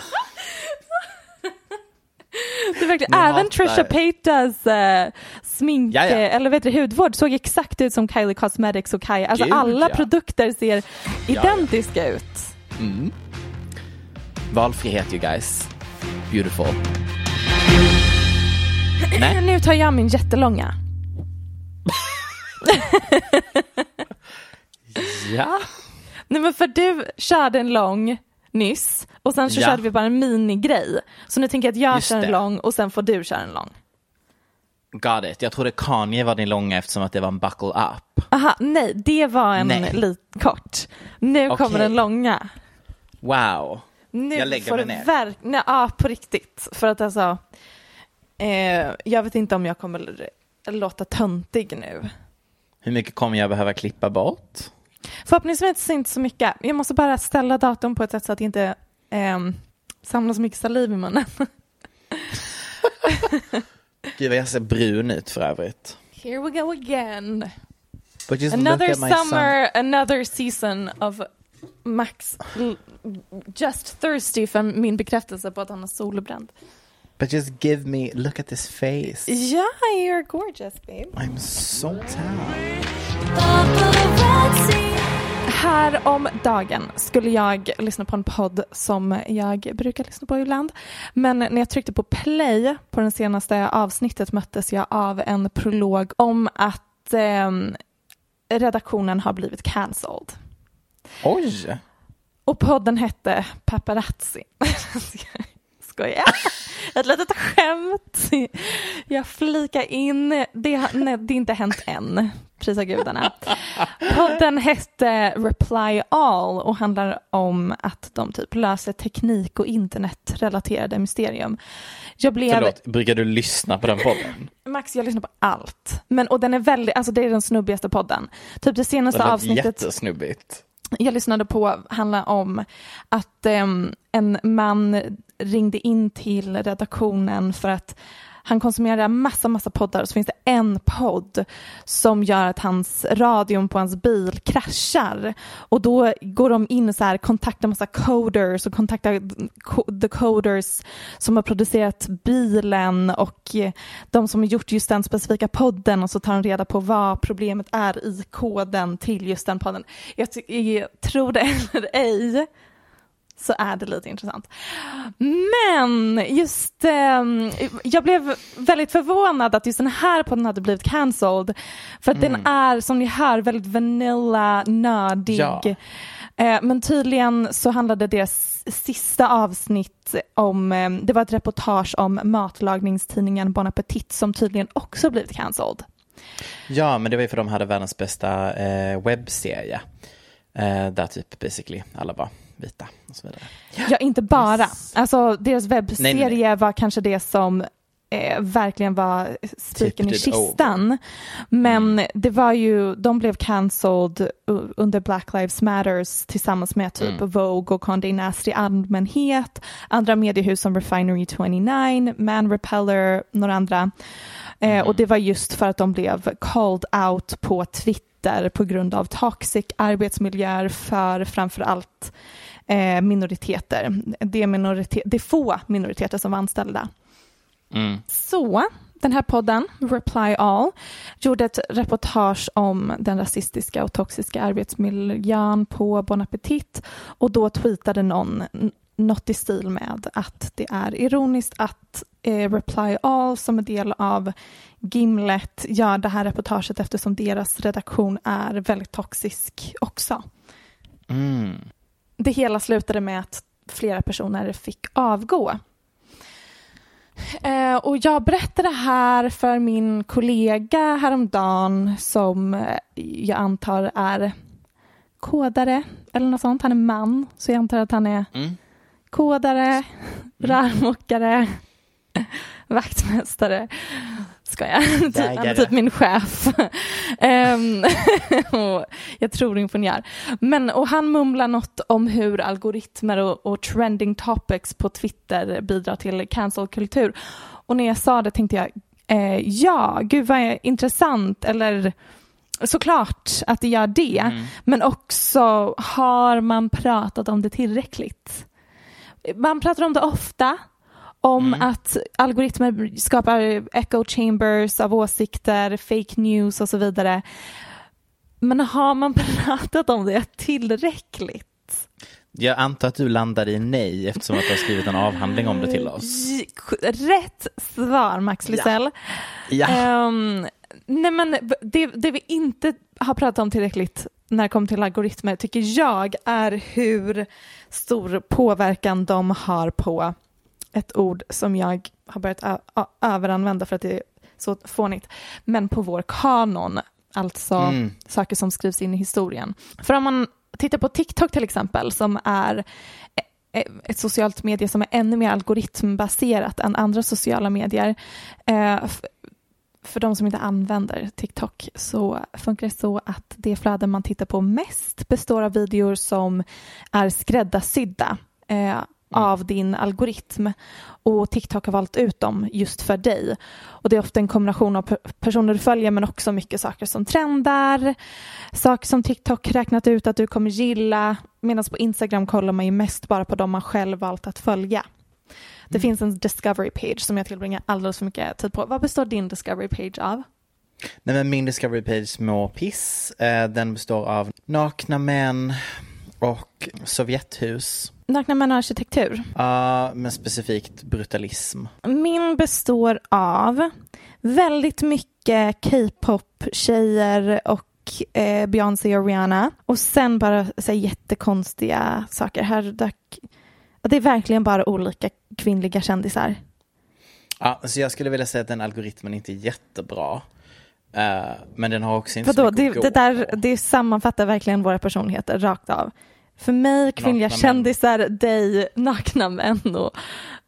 Det är verkligen, även hatar- Trisha Paytas eh, smink, Ja, ja. eh, eller vet du, hudvård såg exakt ut som Kylie Cosmetics och Kai. Alltså Gud, alla ja. produkter ser identiska ut. Valfrihet you guys. Beautiful. Nej. Nu tar jag min jättelånga. Ja. Nej men för du körde en lång nyss och sen så Ja. körde vi bara en minigrej. Så nu tänker jag att jag Just kör en det. lång och sen får du köra en lång. Got it. Jag trodde Kanye var din långa eftersom att det var en buckle up. Aha, nej det var en Nej. kort. Nu Okej. kommer den långa. Wow. Nu Jag lägger får mig ner. verk- nej, Ja, på riktigt. För att alltså, eh, jag vet inte om jag kommer låta töntig nu. Hur mycket kommer jag behöva klippa bort? Förhoppningsvis inte så mycket. Jag måste bara ställa datorn på ett sätt så att det inte eh, samlar så mycket saliv i munnen. Gud vad jag ser brun ut för övrigt. Here we go again. Another summer, another season of Max just thirsty för min bekräftelse på att han är solbränd. But just give me, look at this face. Ja, you're gorgeous babe. I'm so tan. Här om dagen skulle jag lyssna på en podd som jag brukar lyssna på ibland. Men när jag tryckte på play på det senaste avsnittet möttes jag av en prolog om att ehm, redaktionen har blivit cancelled. Oj! Och podden hette Paparazzi. Skojar. Ett litet skämt. Jag flikar in. Det, nej, det är inte hänt än. Prisa gudarna. Podden hette Reply All och handlar om att de typ löser teknik och internetrelaterade mysterium. Jag blev... Förlåt, brukar du lyssna på den podden? Max, jag lyssnar på allt. Men, och den är väldigt, alltså det är den snubbigaste podden. Typ det Det senaste lät avsnittet jättesnubbigt. jag lyssnade på handlar om att em, en man ringde in till redaktionen för att han konsumerar massa, massa poddar och så finns det en podd som gör att hans radion på hans bil kraschar. Och då går de in och så här, kontaktar massa coders och kontaktar the coders som har producerat bilen och de som har gjort just den specifika podden och så tar de reda på vad problemet är i koden till just den podden. Jag, jag tror det eller ej så är det lite intressant. Men just, ehm, jag blev väldigt förvånad att just den här podden hade blivit cancelled. För att den är som ni hör väldigt vanilla, nördig. Ja. Eh, men tydligen så handlade deras sista avsnitt om, eh, det var ett reportage om matlagningstidningen Bon Appetit som tydligen också blivit cancelled. Ja, men det var ju för de hade världens bästa eh, webbserie. Eh, där typ basically alla var vita och så vidare. Ja, inte bara. Alltså deras webbserie Nej, nej, var kanske det som eh, verkligen var spiken i Tipped it kistan. Men det var ju, de blev cancelled under Black Lives Matters tillsammans med typ Vogue och Condé Nast i allmänhet, andra mediehus som Refinery 29, Man Repeller, några andra. Eh, och det var just för att de blev called out på Twitter på grund av toxic arbetsmiljöer för framför allt eh, minoriteter. Det är, minoritet, det är få minoriteter som var anställda. Mm. Så den här podden, Reply All, gjorde ett reportage om den rasistiska och toxiska arbetsmiljön på Bon Appetit och då tweetade någon något i stil med att det är ironiskt att eh, Reply All som är del av Gimlet gör det här reportaget eftersom deras redaktion är väldigt toxisk också. Mm. Det hela slutade med att flera personer fick avgå. Eh, och jag berättade det här för min kollega häromdagen som eh, jag antar är kodare eller något sånt. Han är man, så jag antar att han är Mm. kodare, rörmokare, vaktmästare. Ska jag? typ, han är typ min chef. Ehm, och jag tror ingenjör. Men, och han mumlar något om hur algoritmer och, och trending topics på Twitter bidrar till cancelkultur. Och när jag sa det tänkte jag, eh, ja, gud vad intressant, eller såklart att det gör det. Men också, har man pratat om det tillräckligt? Man pratar om det ofta, om att algoritmer skapar echo chambers av åsikter, fake news och så vidare. Men har man pratat om det tillräckligt? Jag antar att du landade i nej eftersom att du har skrivit en avhandling om det till oss. Rätt svar Max Lysell. Ja. Ehm, nej men det, det vi inte har pratat om tillräckligt när det kommer till algoritmer tycker jag är hur stor påverkan de har på ett ord som jag har börjat överanvända för att det är så fånigt, men på vår kanon, alltså Mm. saker som skrivs in i historien. För om man tittar på TikTok till exempel, som är e- ett socialt medie som är ännu mer algoritmbaserat än andra sociala medier. Eh, för de som inte använder TikTok så funkar det så att det flöde man tittar på mest består av videor som är skräddarsydda eh, av din algoritm och TikTok har valt ut dem just för dig. Och det är ofta en kombination av per- personer du följer men också mycket saker som trendar, saker som TikTok räknat ut att du kommer gilla medan på Instagram kollar man ju mest bara på dem man själv valt att följa. Det finns en discovery page som jag tillbringar alldeles för mycket tid på. Vad består din discovery page av? Nej men min Discovery Page små piss, eh, den består av nakna män och Sovjethus. Män och arkitektur. Ja, men specifikt brutalism. Min består av väldigt mycket K-pop-tjejer och eh, Beyoncé och Rihanna. Och sen bara så här, jättekonstiga saker. Här, där, det är verkligen bara olika kvinnliga kändisar. Ja, så jag skulle vilja säga att den algoritmen inte är jättebra. Eh, men den har också inte Vadå, så mycket det, att det, gå där, på. det sammanfattar verkligen våra personligheter rakt av. För mig, kvinnliga Nakna män. kändisar, dig, nakna män och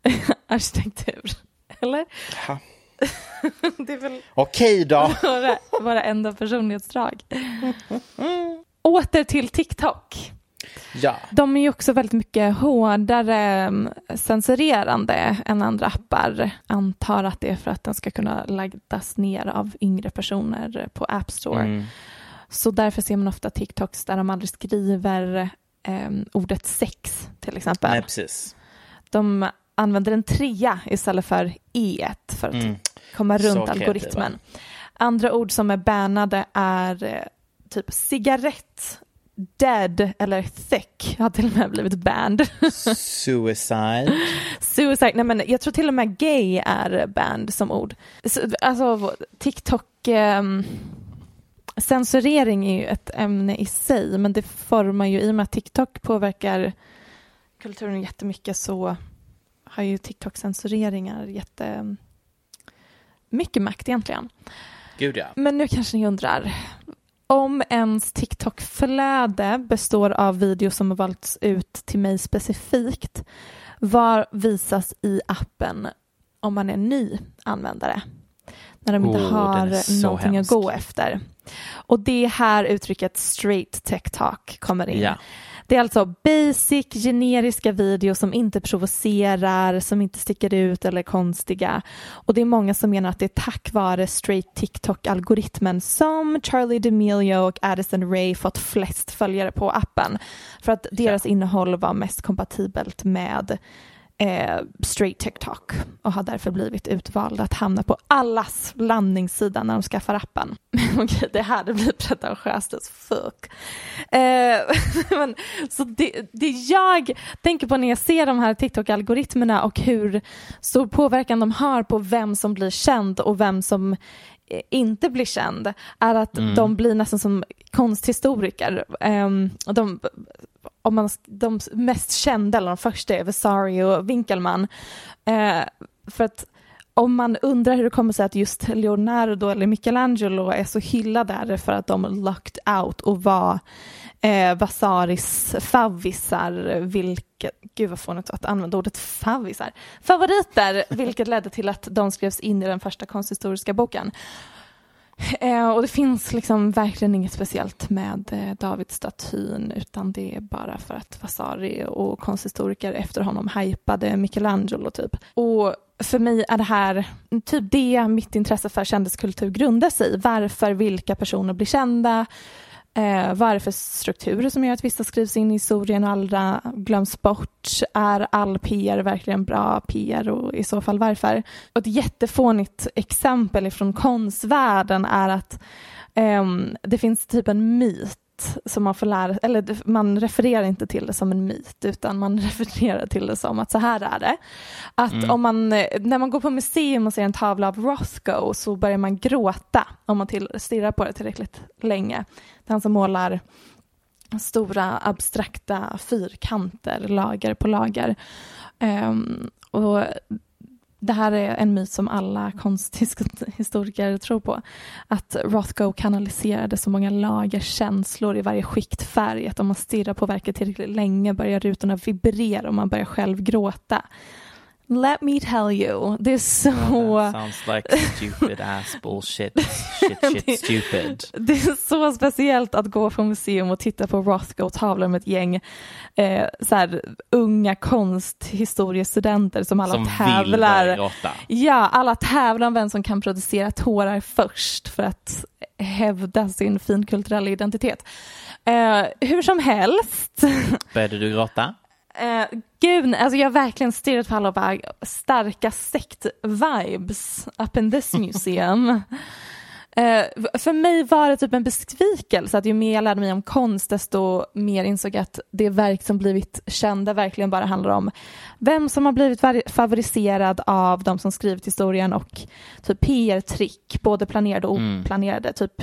arkitektur. Eller? Ja. det är väl Okej då. våra, våra enda personlighetsdrag. Åter till TikTok. Ja. De är ju också väldigt mycket hårdare mm, censurerande än andra appar. Antar att det är för att den ska kunna laddas ner av yngre personer på App Store. Mm. Så därför ser man ofta TikToks där de aldrig skriver em, ordet sex till exempel. Nej, precis. De använder en trea istället för e för att Mm. komma Så runt kreativa. algoritmen. Andra ord som är bannade är eh, typ cigarett, dead eller thick har till och med blivit banned. Suicide. Suicide, nej men jag tror till och med gay är banned som ord. Så, alltså TikTok, ehm, censurering är ju ett ämne i sig men det formar ju i och med att TikTok påverkar kulturen jättemycket så har ju TikTok-censureringar jätte mycket makt egentligen. Gud ja. Men nu kanske ni undrar. Om ens TikTok-flöde består av videos som har valts ut till mig specifikt, var visas i appen om man är ny användare? När de inte Oh, har någonting att gå efter. Och det är här uttrycket straight tech talk kommer in. Ja. Det är alltså basic, generiska videos som inte provocerar, som inte sticker ut eller är konstiga. Och det är många som menar att det är tack vare straight TikTok-algoritmen som Charlie D'Amelio och Addison Ray fått flest följare på appen. För att deras innehåll var mest kompatibelt med eh, straight TikTok och har därför blivit utvalda att hamna på allas landningssida när de skaffar appen. Okej, det här det blir pretentiöst as fuck. Eh, men, så det, det jag tänker på när jag ser de här TikTok-algoritmerna och hur stor påverkan de har på vem som blir känd och vem som eh, inte blir känd är att de blir nästan som konsthistoriker. Um, de, om man, de mest kända, eller de första, är Vasari och Winkelmann. Eh, för att om man undrar hur det kommer sig att just Leonardo eller Michelangelo är så hyllade är det för att de locked out och var eh, Vasaris favvisar, vilket, gud vad fånigt att använda ordet favvisar, favoriter, vilket ledde till att de skrevs in i den första konsthistoriska boken. Eh, och det finns liksom verkligen inget speciellt med eh, Davidstatyn utan det är bara för att Vasari och konsthistoriker efter honom hypade Michelangelo typ. Och för mig är det här typ det mitt intresse för kändiskultur grundar sig i. Varför vilka personer blir kända, Eh, vad är det för strukturer som gör att vissa skrivs in i historien och andra glöms bort? Är all PR verkligen bra PR och i så fall varför? Och ett jättefånigt exempel från konstvärlden är att eh, det finns typ en myt myt som man får lära eller man refererar inte till det som en myt utan man refererar till det som att så här är det. Att Mm. om man, när man går på museum och ser en tavla av Rothko så börjar man gråta om man till, stirrar på det tillräckligt länge. Det är han som målar stora abstrakta fyrkanter, lager på lager. Ehm, och det här är en myt som alla konsthistoriker tror på. Att Rothko kanaliserade så många lager känslor i varje skikt färg att om man stirrar på verket tillräckligt länge börjar rutorna vibrera och man börjar själv gråta. Let me tell you, det är så... Sounds like stupid ass bullshit. Shit, shit, stupid. Det är så speciellt att gå på museum och titta på Rothko-tavlor med ett gäng eh, så här, unga konsthistoriestudenter som alla Som tävlar. Ja, alla tävlar om vem som kan producera tårar först för att hävda sin finkulturella identitet. Eh, hur som helst. Började du gråta? Eh, gud, alltså jag har verkligen stirrat på alla och bara starka sekt-vibes up in this museum. Eh, för mig var det typ en besvikelse att ju mer jag lärde mig om konst desto mer insåg jag att det verk som blivit kända verkligen bara handlar om vem som har blivit favoriserad av de som skrivit historien och typ PR-trick, både planerade och oplanerade. Typ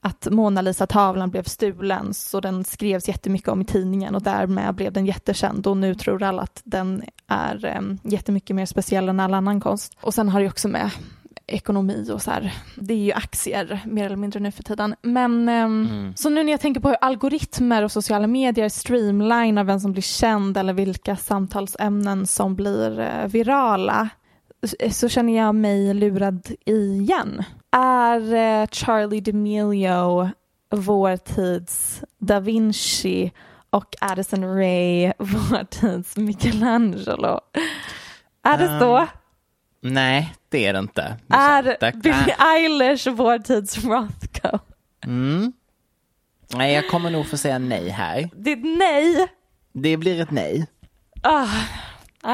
att Mona Lisa-tavlan blev stulen så den skrevs jättemycket om i tidningen och därmed blev den jättekänd och nu tror alla att den är um, jättemycket mer speciell än all annan konst. Och sen har det också med ekonomi och så här, det är ju aktier mer eller mindre nu för tiden. Men ehm, så nu när jag tänker på hur algoritmer och sociala medier streamlinar vem som blir känd eller vilka samtalsämnen som blir eh, virala så känner jag mig lurad igen. Är eh, Charlie D'Amelio vår tids Da Vinci och Addison Rae vår tids Michelangelo? Är det så? Nej, det är det inte. Är Där- Billie Eilish vår tids Rothko? Mm. Nej, jag kommer nog få säga nej här. Det är ett nej. Det blir ett nej. Ah,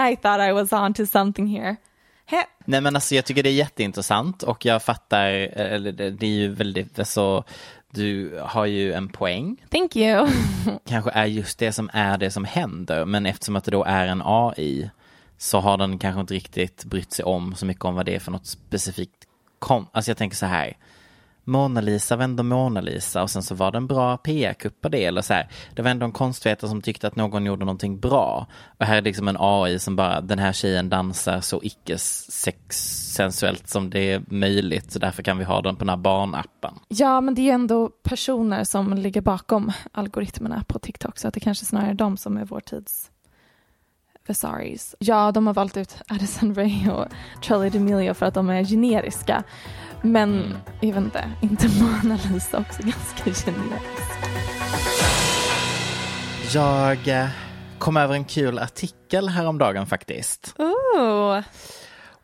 I thought I was on to something here. Nej men alltså jag tycker det är jätteintressant och jag fattar, eller det, det är ju väldigt, alltså du har ju en poäng. Thank you. Kanske är just det som är det som händer, men eftersom att det då är en AI så har den kanske inte riktigt brytt sig om så mycket om vad det är för något specifikt kom. Alltså jag tänker så här, Mona Lisa var ändå Mona Lisa och sen så var det en bra PR-kupp på det eller så här. Det var ändå en konstvetare som tyckte att någon gjorde någonting bra. Och här är liksom en AI som bara, den här tjejen dansar så icke sexsensuellt som det är möjligt så därför kan vi ha den på den här barnappen. Ja, men det är ju ändå personer som ligger bakom algoritmerna på TikTok, så att det kanske snarare är de som är vår tids Vesaris. Ja, de har valt ut Addison Rae och Charlie D'Amelio för att de är generiska. Men jag vet inte, inte Mona Lisa också ganska generisk. Jag eh, kom över en kul artikel häromdagen faktiskt. Oh,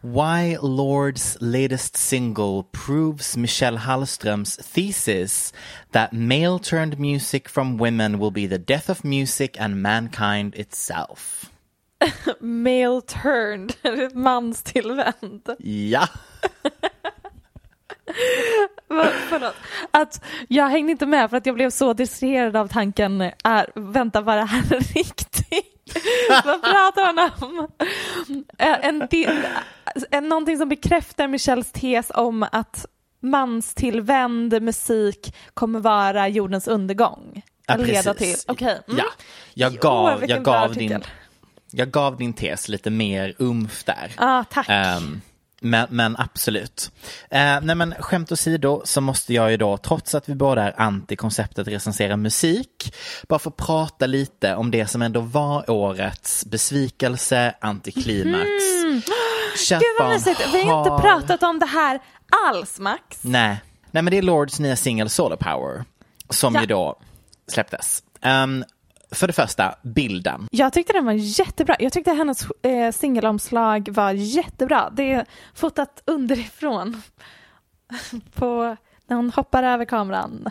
Why Lord's latest single proves Michelle Hallströms thesis that male turned music from women will be the death of music and mankind itself. male turned, manstillvänd. Ja, Förlåt. Att jag hängde inte med för att jag blev så distraherad av tanken, är, vänta var det här riktigt? Vad pratar han om? En, en, någonting som bekräftar Michelles tes om att manstillvänd musik kommer vara jordens undergång. Ja, leda till. Okej. mm. ja. Jag gav, vilken jag, gav din, jag gav din tes lite mer umf där. Ah, tack. Ehm, men, men absolut. Uh, nej men skämt åsido så måste jag ju då, trots att vi båda är anti konceptet recensera musik, bara få prata lite om det som ändå var årets besvikelse, antiklimax. Kärt Gud vad mysigt. Vi har inte har- pratat om det här alls Max. Nej. Nej men det är Lords nya singel Solar Power som Ja. ju då släpptes. Ehm, för det första, bilden. Jag tyckte den var jättebra. Jag tyckte hennes eh, singelomslag var jättebra. Det är fotat underifrån på när hon hoppar över kameran.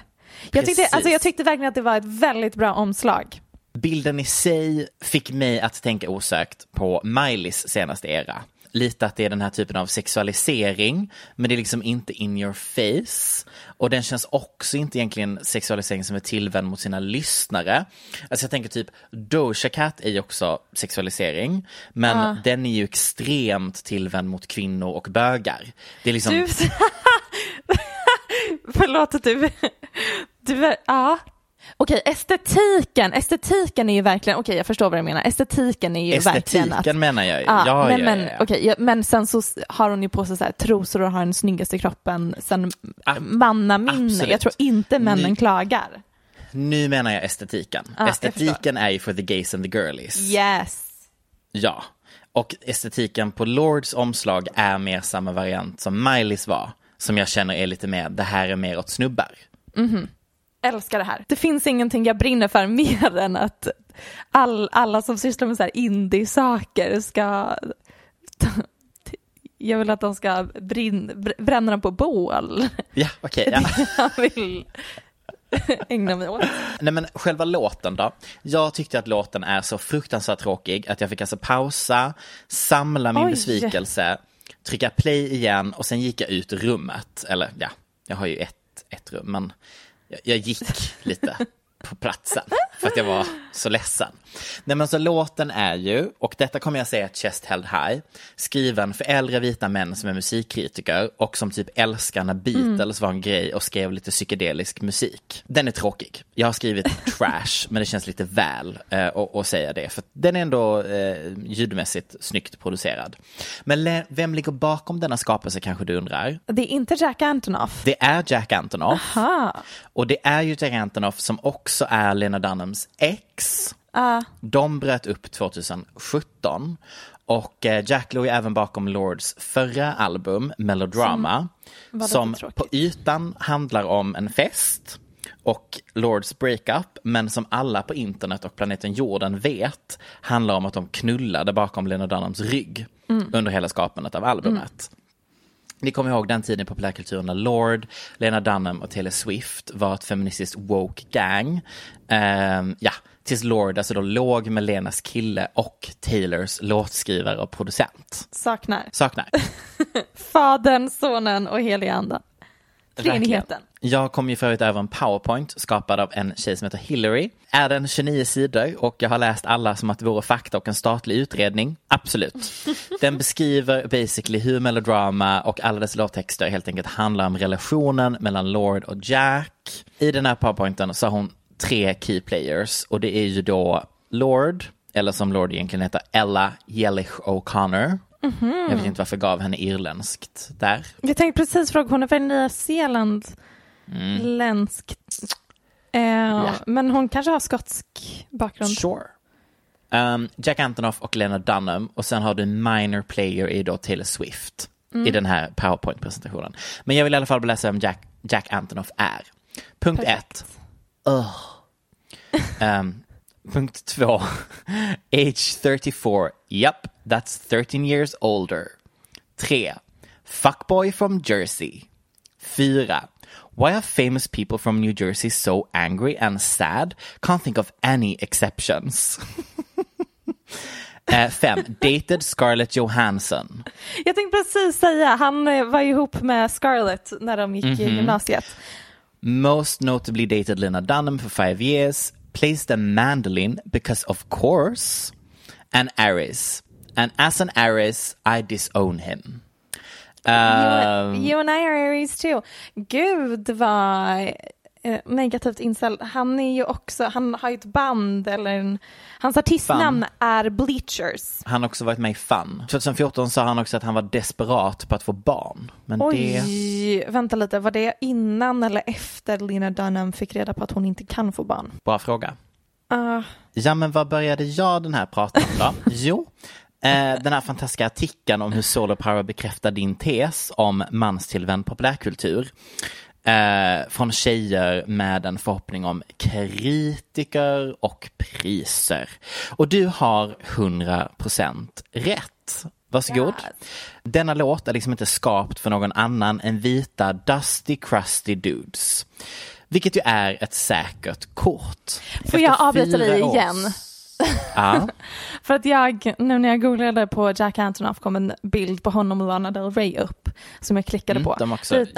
Jag tyckte, Precis. alltså, jag tyckte verkligen att det var ett väldigt bra omslag. Bilden i sig fick mig att tänka osökt på Miley's senaste era. Lite att det är den här typen av sexualisering, men det är liksom inte in your face. Och den känns också inte egentligen sexualisering som är tillvänd mot sina lyssnare. Alltså jag tänker typ Doja Cat är ju också sexualisering, men den är ju extremt tillvänd mot kvinnor och bögar. Det är liksom... Du... Förlåt att du... du ja. Okej, estetiken, estetiken är ju verkligen, okej jag förstår vad du menar, estetiken är ju verkligen att... Estetiken menar jag ju. Ja, Ja, men, ja, men, ja, ja. okej, men sen så har hon ju på sig så här trosor och har den snyggaste kroppen sen mannaminne. absolut. Jag tror inte männen Ni- klagar. Nu menar jag estetiken. Jag estetiken är ju för the gays and the girlies. Yes. Ja. Och estetiken på Lords omslag är mer samma variant som Miley's var. Som jag känner är lite mer, det här är mer åt snubbar. Älskar det här. Det finns ingenting jag brinner för mer än att all, alla som sysslar med så här indie-saker ska... Jag vill att de ska brin, br- bränna dem på bål. Ja, okej. ja. Jag vill ägna mig åt. Nej men själva låten då. Jag tyckte att låten är så fruktansvärt tråkig att jag fick alltså pausa, samla min Oj. besvikelse, trycka play igen och sen gick jag ut rummet. Eller ja, jag har ju ett, ett rum men jag, jag gick lite på platsen. för att jag var så ledsen. Nej men så låten är ju, och detta kommer jag säga ett chest held high, skriven för äldre vita män som är musikkritiker och som typ älskar när Beatles var en grej och skrev lite psykedelisk musik. Den är tråkig. Jag har skrivit trash, men det känns lite väl eh, att att säga det, för den är ändå eh, ljudmässigt snyggt producerad. Men vem ligger bakom denna skapelse kanske du undrar? Det är inte Jack Antonoff. Det är Jack Antonoff. Ha. Och det är ju Jack Antonoff som också är Lena Dunhams ex. Ah, De bröt upp 2017 och eh, Jack låg även bakom Lords förra album Melodrama som tråkigt. på ytan handlar om en fest och Lords breakup men som alla på internet och planeten jorden vet handlar om att de knullade bakom Lena Dunhams rygg Mm. under hela skapandet av albumet. Ni kommer ihåg den tiden i populärkulturen när Lord, Lena Dunham och Taylor Swift var ett feministiskt woke gang. Ehm, ja, tills Lord alltså då låg med Lenas kille och Taylors låtskrivare och producent. saknar. Saknar. Fadern, sonen och heliga anden. Treenigheten. Jag kom ju för övrigt över en powerpoint skapad av en tjej som heter Hillary. Är den 29 sidor och jag har läst alla som att det vore fakta och en statlig utredning? Absolut. Den beskriver basically hur melodrama och alla dess låttexter helt enkelt handlar om relationen mellan Lord och Jack. I den här powerpointen så har hon tre key players och det är ju då Lord, eller som Lord egentligen heter, Ella Jellich O'Connor. Jag vet inte varför jag gav henne irländskt där. Jag tänkte precis fråga, hon är väl Nya Zeeland länsk. Eh, Men hon kanske har skotsk bakgrund. Sure. Um, Jack Antonoff och Lena Dunham och sen har du minor player i då Taylor Swift i den här powerpoint-presentationen. Men jag vill i alla fall läsa vem Jack, Jack Antonoff är. Punkt ett. Ugh. Um, punkt två. Age 34. Yup, that's 13 years older. Tre. Fuckboy from Jersey. Fyra. Why are famous people from New Jersey so angry and sad? Can't think of any exceptions. Eh, fem. Dated Scarlett Johansson. Jag tänkte precis säga, han eh, var ihop med Scarlett när de gick Mhm. i gymnasiet. Most notably dated Lena Dunham for five years. Plays the mandolin because of course. an Aries. And as an Aries, I disown him. Um, You and I are Aries too. Gud vad eh, negativt inställd. Han är ju också, han har ju ett band eller en, hans artistnamn är Bleachers. han har också varit med i Fun. 2014 sa han också att han var desperat på att få barn. Men Oj, det, vänta lite, var det innan eller efter Lena Dunham fick reda på att hon inte kan få barn? bra fråga. Ah, Ja, men vad började jag den här pratan då? jo, eh, den här fantastiska artikeln om hur solar power bekräftar din tes om manstillvänd populärkultur. Eh, från tjejer med en förhoppning om kritiker och priser. Och du har 100% rätt. Varsågod. Yes. Denna låt är liksom inte skapt för någon annan än vita dusty crusty dudes. Vilket ju är ett säkert kort. Får jag Efter avbryta dig igen? Ja. För att jag, nu när jag googlade på Jack Antonoff kom en bild på honom och Lana Del Rey upp som jag klickade Mm, på.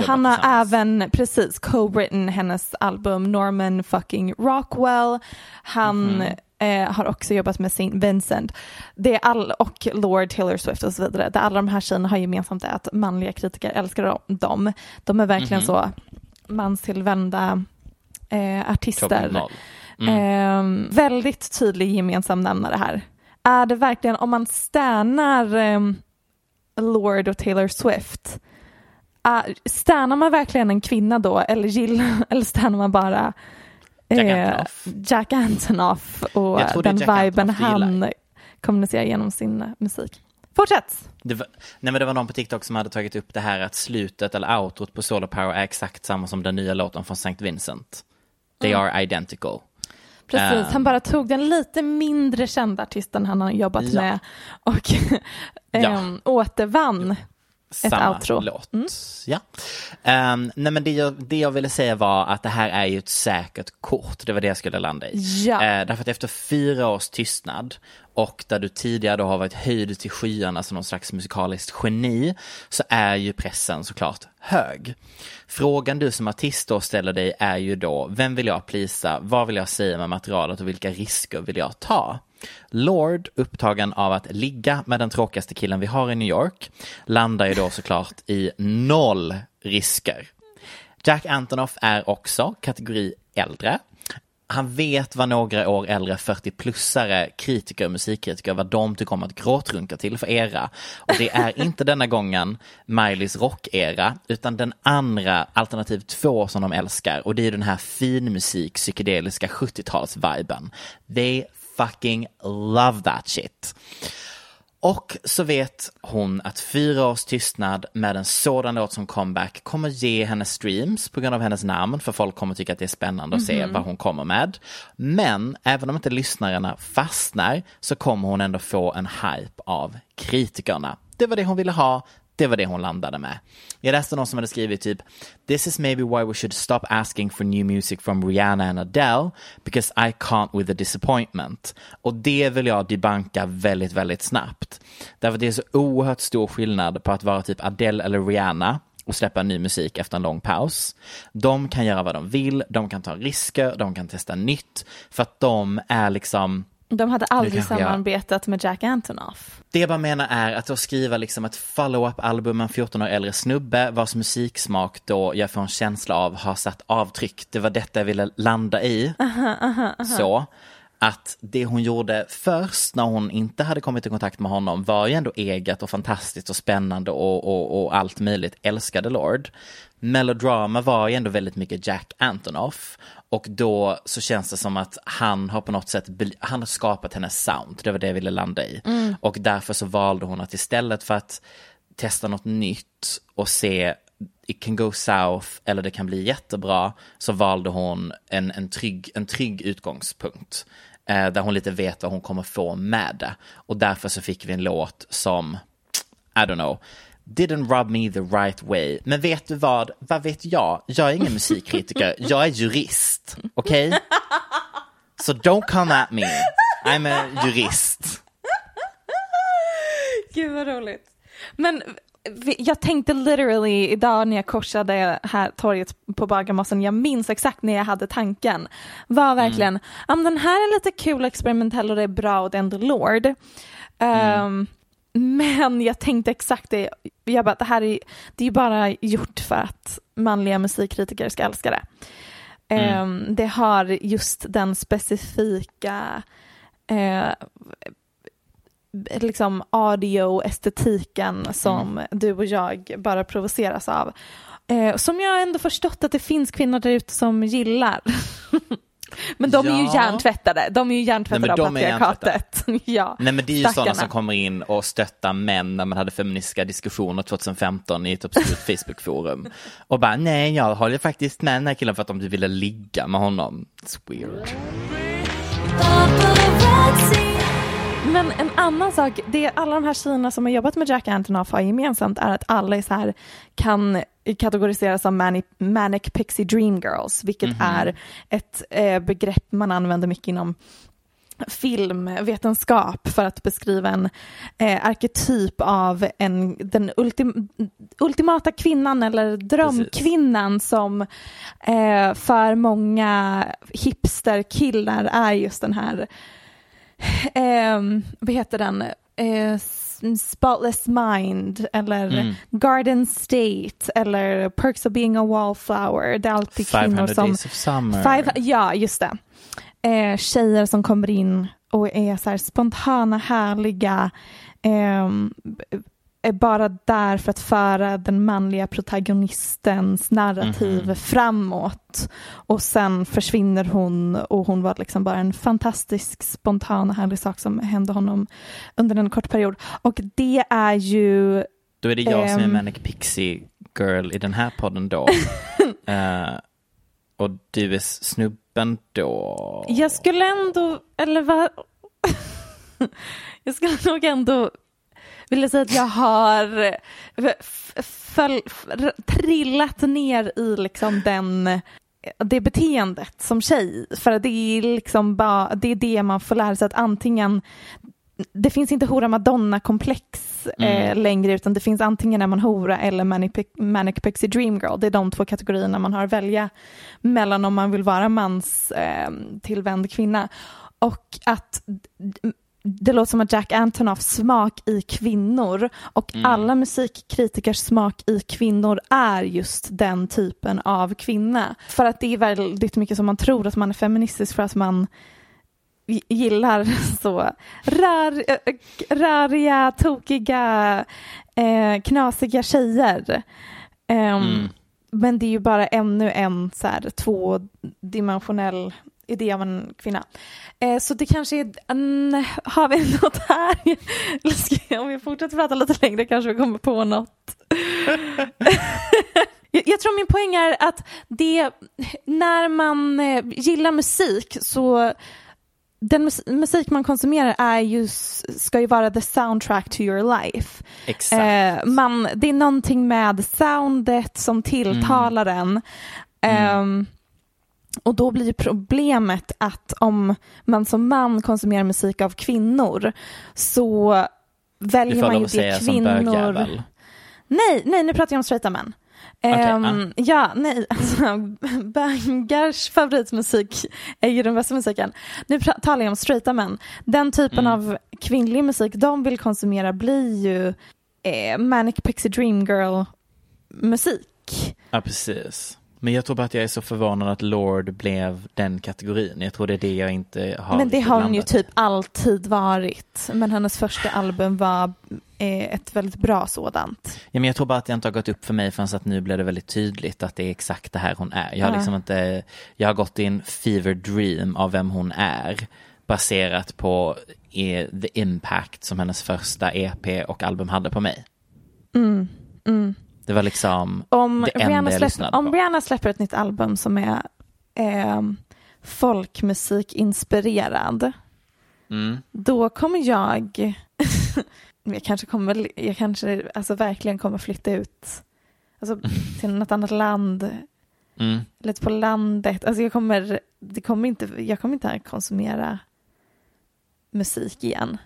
Han har även precis co-written hennes album Norman fucking Rockwell. Han Mhm. eh, har också jobbat med Saint Vincent. Det är all, och Lord Taylor Swift och så vidare. Det alla de här tjejerna har gemensamt är att manliga kritiker älskar dem. De är verkligen Mhm. så manstillvända eh, artister. 2.0. Mm. Ehm, väldigt tydlig gemensam nämnare här. Är det verkligen, om man stänar ehm, Lord och Taylor Swift, uh, stänar man verkligen en kvinna då eller gillar, eller stänar man bara Jack eh, Antonoff. Jack Antonoff och den Jack viben han kommunicerar genom sin eh, musik. Fortsätt! Det var, nej men det var någon på TikTok som hade tagit upp det här att slutet eller outrot på Solar Power är exakt samma som den nya låten från St. Vincent. They Mm. are identical. Precis, Eh. han bara tog den lite mindre kända artisten han har jobbat Ja. med och ehm, återvann Samma outro. låt. Mm. Ja. Ehm, nej men det jag, det jag ville säga var att det här är ju ett säkert kort. Det var det jag skulle landa i. Ja. Eh, därför att efter fyra års tystnad och där du tidigare då har varit höjd till skyarna som någon slags musikaliskt geni så är ju pressen såklart hög. Frågan du som artist då ställer dig är ju då, vem vill jag plisa, vad vill jag säga med materialet och vilka risker vill jag ta? Lord, upptagen av att ligga med den tråkigaste killen vi har i New York, landar ju då såklart i noll risker. Jack Antonoff är också kategori äldre. Han vet vad några år äldre 40-plussare kritiker och musikkritiker, vad de tycker om att gråtrunka till för era. Och det är inte denna gången Mileys Rock-era, utan den andra, alternativ två som de älskar. Och det är den här finmusik, psykedeliska 70-tals-viben. They fucking love that shit. Och så vet hon att fyra års tystnad med en sådan låt som comeback kommer ge henne streams på grund av hennes namn, för folk kommer tycka att det är spännande att se vad hon kommer med. Men även om inte lyssnarna fastnar så kommer hon ändå få en hype av kritikerna. Det var det hon ville ha, det var det hon landade med. Jag läste någon som hade skrivit typ This is maybe why we should stop asking for new music from Rihanna and Adele because I can't with the disappointment. Och det vill jag debanka väldigt, väldigt snabbt. Därför att det är så oerhört stor skillnad på att vara typ Adele eller Rihanna och släppa ny musik efter en lång paus. De kan göra vad de vill, de kan ta risker, de kan testa nytt för att de är liksom de hade aldrig samarbetat med Jack Antonoff. det jag bara menar är att då skriva liksom ett follow-up-album, en 14 år äldre snubbe vars musiksmak då jag får en känsla av har satt avtryck. Det var detta jag ville landa i. Så att det hon gjorde först när hon inte hade kommit i kontakt med honom var ju ändå eget och fantastiskt och spännande och, och, och allt möjligt. Älskade Lord. Melodrama var ju ändå väldigt mycket Jack Antonoff. Och då så känns det som att han har på något sätt, han har skapat hennes sound. Det var det jag ville landa i. Och därför så valde hon att istället för att testa något nytt och se it can go south eller det kan bli jättebra så valde hon en, en, trygg, en trygg utgångspunkt. Eh, där hon lite vet vad hon kommer få med det. Och därför så fick vi en låt som, I don't know, didn't rub me the right way. Men vet du vad, vad vet jag? Jag är ingen musikkritiker, jag är jurist, okej? So don't come at me, I'm a jurist. Gud vad roligt. Men jag tänkte literally idag när jag korsade här torget på Bagarmossen, jag minns exakt när jag hade tanken, var verkligen, ja men den här är lite kul och experimentell och det är bra och det är ändå Lord. Ehm, men jag tänkte exakt det, jag bara, det här är, det är bara gjort för att manliga musikkritiker ska älska det. Ehm, det har just den specifika eh, liksom audio-estetiken som du och jag bara provoceras av. Eh, som jag ändå förstått att det finns kvinnor där ute som gillar. men de är ju Ja. hjärntvättade. De är ju hjärntvättade Nej, men av de är patriarkatet. ja. Nej men det är ju sådana som kommer in och stöttar män när man hade feministiska diskussioner 2015 i ett obskyrt Facebookforum. Och bara nej jag håller faktiskt med den här killen för att de ville ligga med honom. It's weird. Men en annan sak, det alla de här tjejerna som har jobbat med Jack Antonoff har gemensamt är att alla är så här, kan kategoriseras som manic, manic pixie dream girls, vilket är ett eh, begrepp man använder mycket inom filmvetenskap för att beskriva en eh, arketyp av en, den ultim, ultimata kvinnan eller drömkvinnan Precis. som eh, för många hipsterkillar är just den här, eh, vad heter den, eh, Spotless Mind eller mm. Garden State eller Perks of being a wallflower. Det är alltid kvinnor som... Days of Summer. Five, ja, just det eh, tjejer som kommer in och är så spontana, härliga, eh, är bara där för att föra den manliga protagonistens narrativ mm framåt. Och sen försvinner hon och hon var liksom bara en fantastisk spontan och härlig sak som hände honom under en kort period. Och det är ju... Då är det jag ähm, som är ehm, Manic Pixie Girl i den här podden då. uh, och du är snubben då? Jag skulle ändå, eller vad? jag skulle nog ändå vilja säga att jag har föl, trillat ner i liksom den det beteendet som tjej. För det är liksom bara, det är det man får lära sig att antingen det finns inte hora madonna-komplex mm. eh, längre utan det finns antingen är man hora eller manic, manic pixie dream girl. Det är de två kategorierna man har att välja mellan om man vill vara mans eh, tillvänd kvinna. Och att det låter som att Jack Antonoffs smak i kvinnor och mm. alla musikkritikers smak i kvinnor är just den typen av kvinna. För att det är väldigt mycket som man tror att man är feministisk för att man gillar så rör, röriga, tokiga, eh, knasiga tjejer. Um, mm. Men det är ju bara ännu en så här, tvådimensionell idé av en kvinna. Eh, så det kanske är, mm, har vi något här? om vi fortsätter prata lite längre kanske vi kommer på något. jag, jag, tror min poäng är att det, när man eh, gillar musik så den musik man konsumerar är ju, ska ju vara the soundtrack to your life. Exakt. Eh, man, det är någonting med soundet som tilltalar mm. en. Mm. Och då blir problemet att om man som man konsumerar musik av kvinnor så väljer man ju det kvinnor... Nej, nej, nu pratar jag om straighta män. Okay, um, uh. Ja, nej, alltså Bangars favoritmusik är ju den bästa musiken. Nu talar jag om straighta män. Den typen mm. av kvinnlig musik de vill konsumera blir ju eh, Manic Pixie Dream Girl musik. Ja, precis. Men jag tror bara att jag är så förvånad att Lord blev den kategorin. Jag tror det är det jag inte har Men det har hon ju typ alltid varit. Men hennes första album var eh, ett väldigt bra sådant. Ja, men jag tror bara att det inte har gått upp för mig förrän att nu blev det väldigt tydligt att det är exakt det här hon är. Jag har ja. liksom inte, jag har gått i en fever dream av vem hon är baserat på eh, the impact som hennes första EP och album hade på mig. Mm, mm. Det var liksom om det enda Rihanna jag lyssnade på. Om Rihanna släpper ett nytt album som är eh, folkmusikinspirerad, mm. då kommer jag, jag kanske kommer, jag kanske alltså verkligen kommer flytta ut alltså, till något annat land, mm. eller på landet. Alltså jag kommer, det kommer inte, jag kommer inte konsumera musik igen.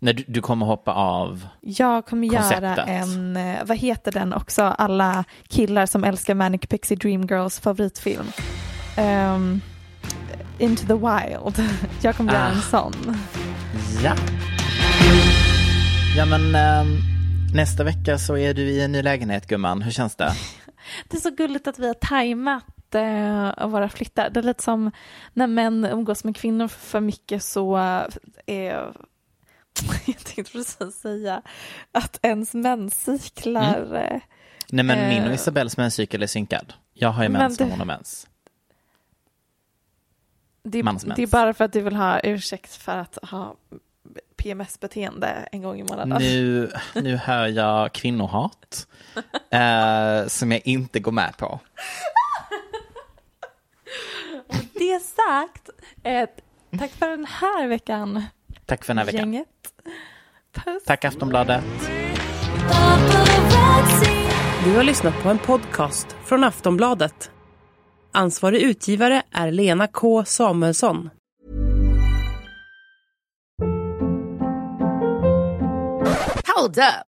När du, du kommer hoppa av Jag kommer konceptet. göra en, eh, vad heter den också, alla killar som älskar Manic Pixie Dream Girls favoritfilm. Um, Into the Wild. Jag kommer ah. göra en ah. sån. Ja. Ja men um, nästa vecka så är du i en ny lägenhet gumman. Hur känns det? det är så gulligt att vi har tajmat uh, våra flyttar. Det är lite som när män umgås med kvinnor för mycket så är jag tänkte precis säga att ens menscyklar... Mm. Eh, Nej men min och Isabells menscykel är synkad. Jag har ju mens när hon har mens. Det, det är bara för att du vill ha ursäkt för att ha PMS-beteende en gång i månaden. Nu, nu hör jag kvinnohat eh, som jag inte går med på. Det sagt, eh, tack för den här veckan. Tack för den här veckan. Gänget. Tack Aftonbladet. Du har lyssnat på en podcast från Aftonbladet. Ansvarig utgivare är Lena K Samuelsson. Hold up.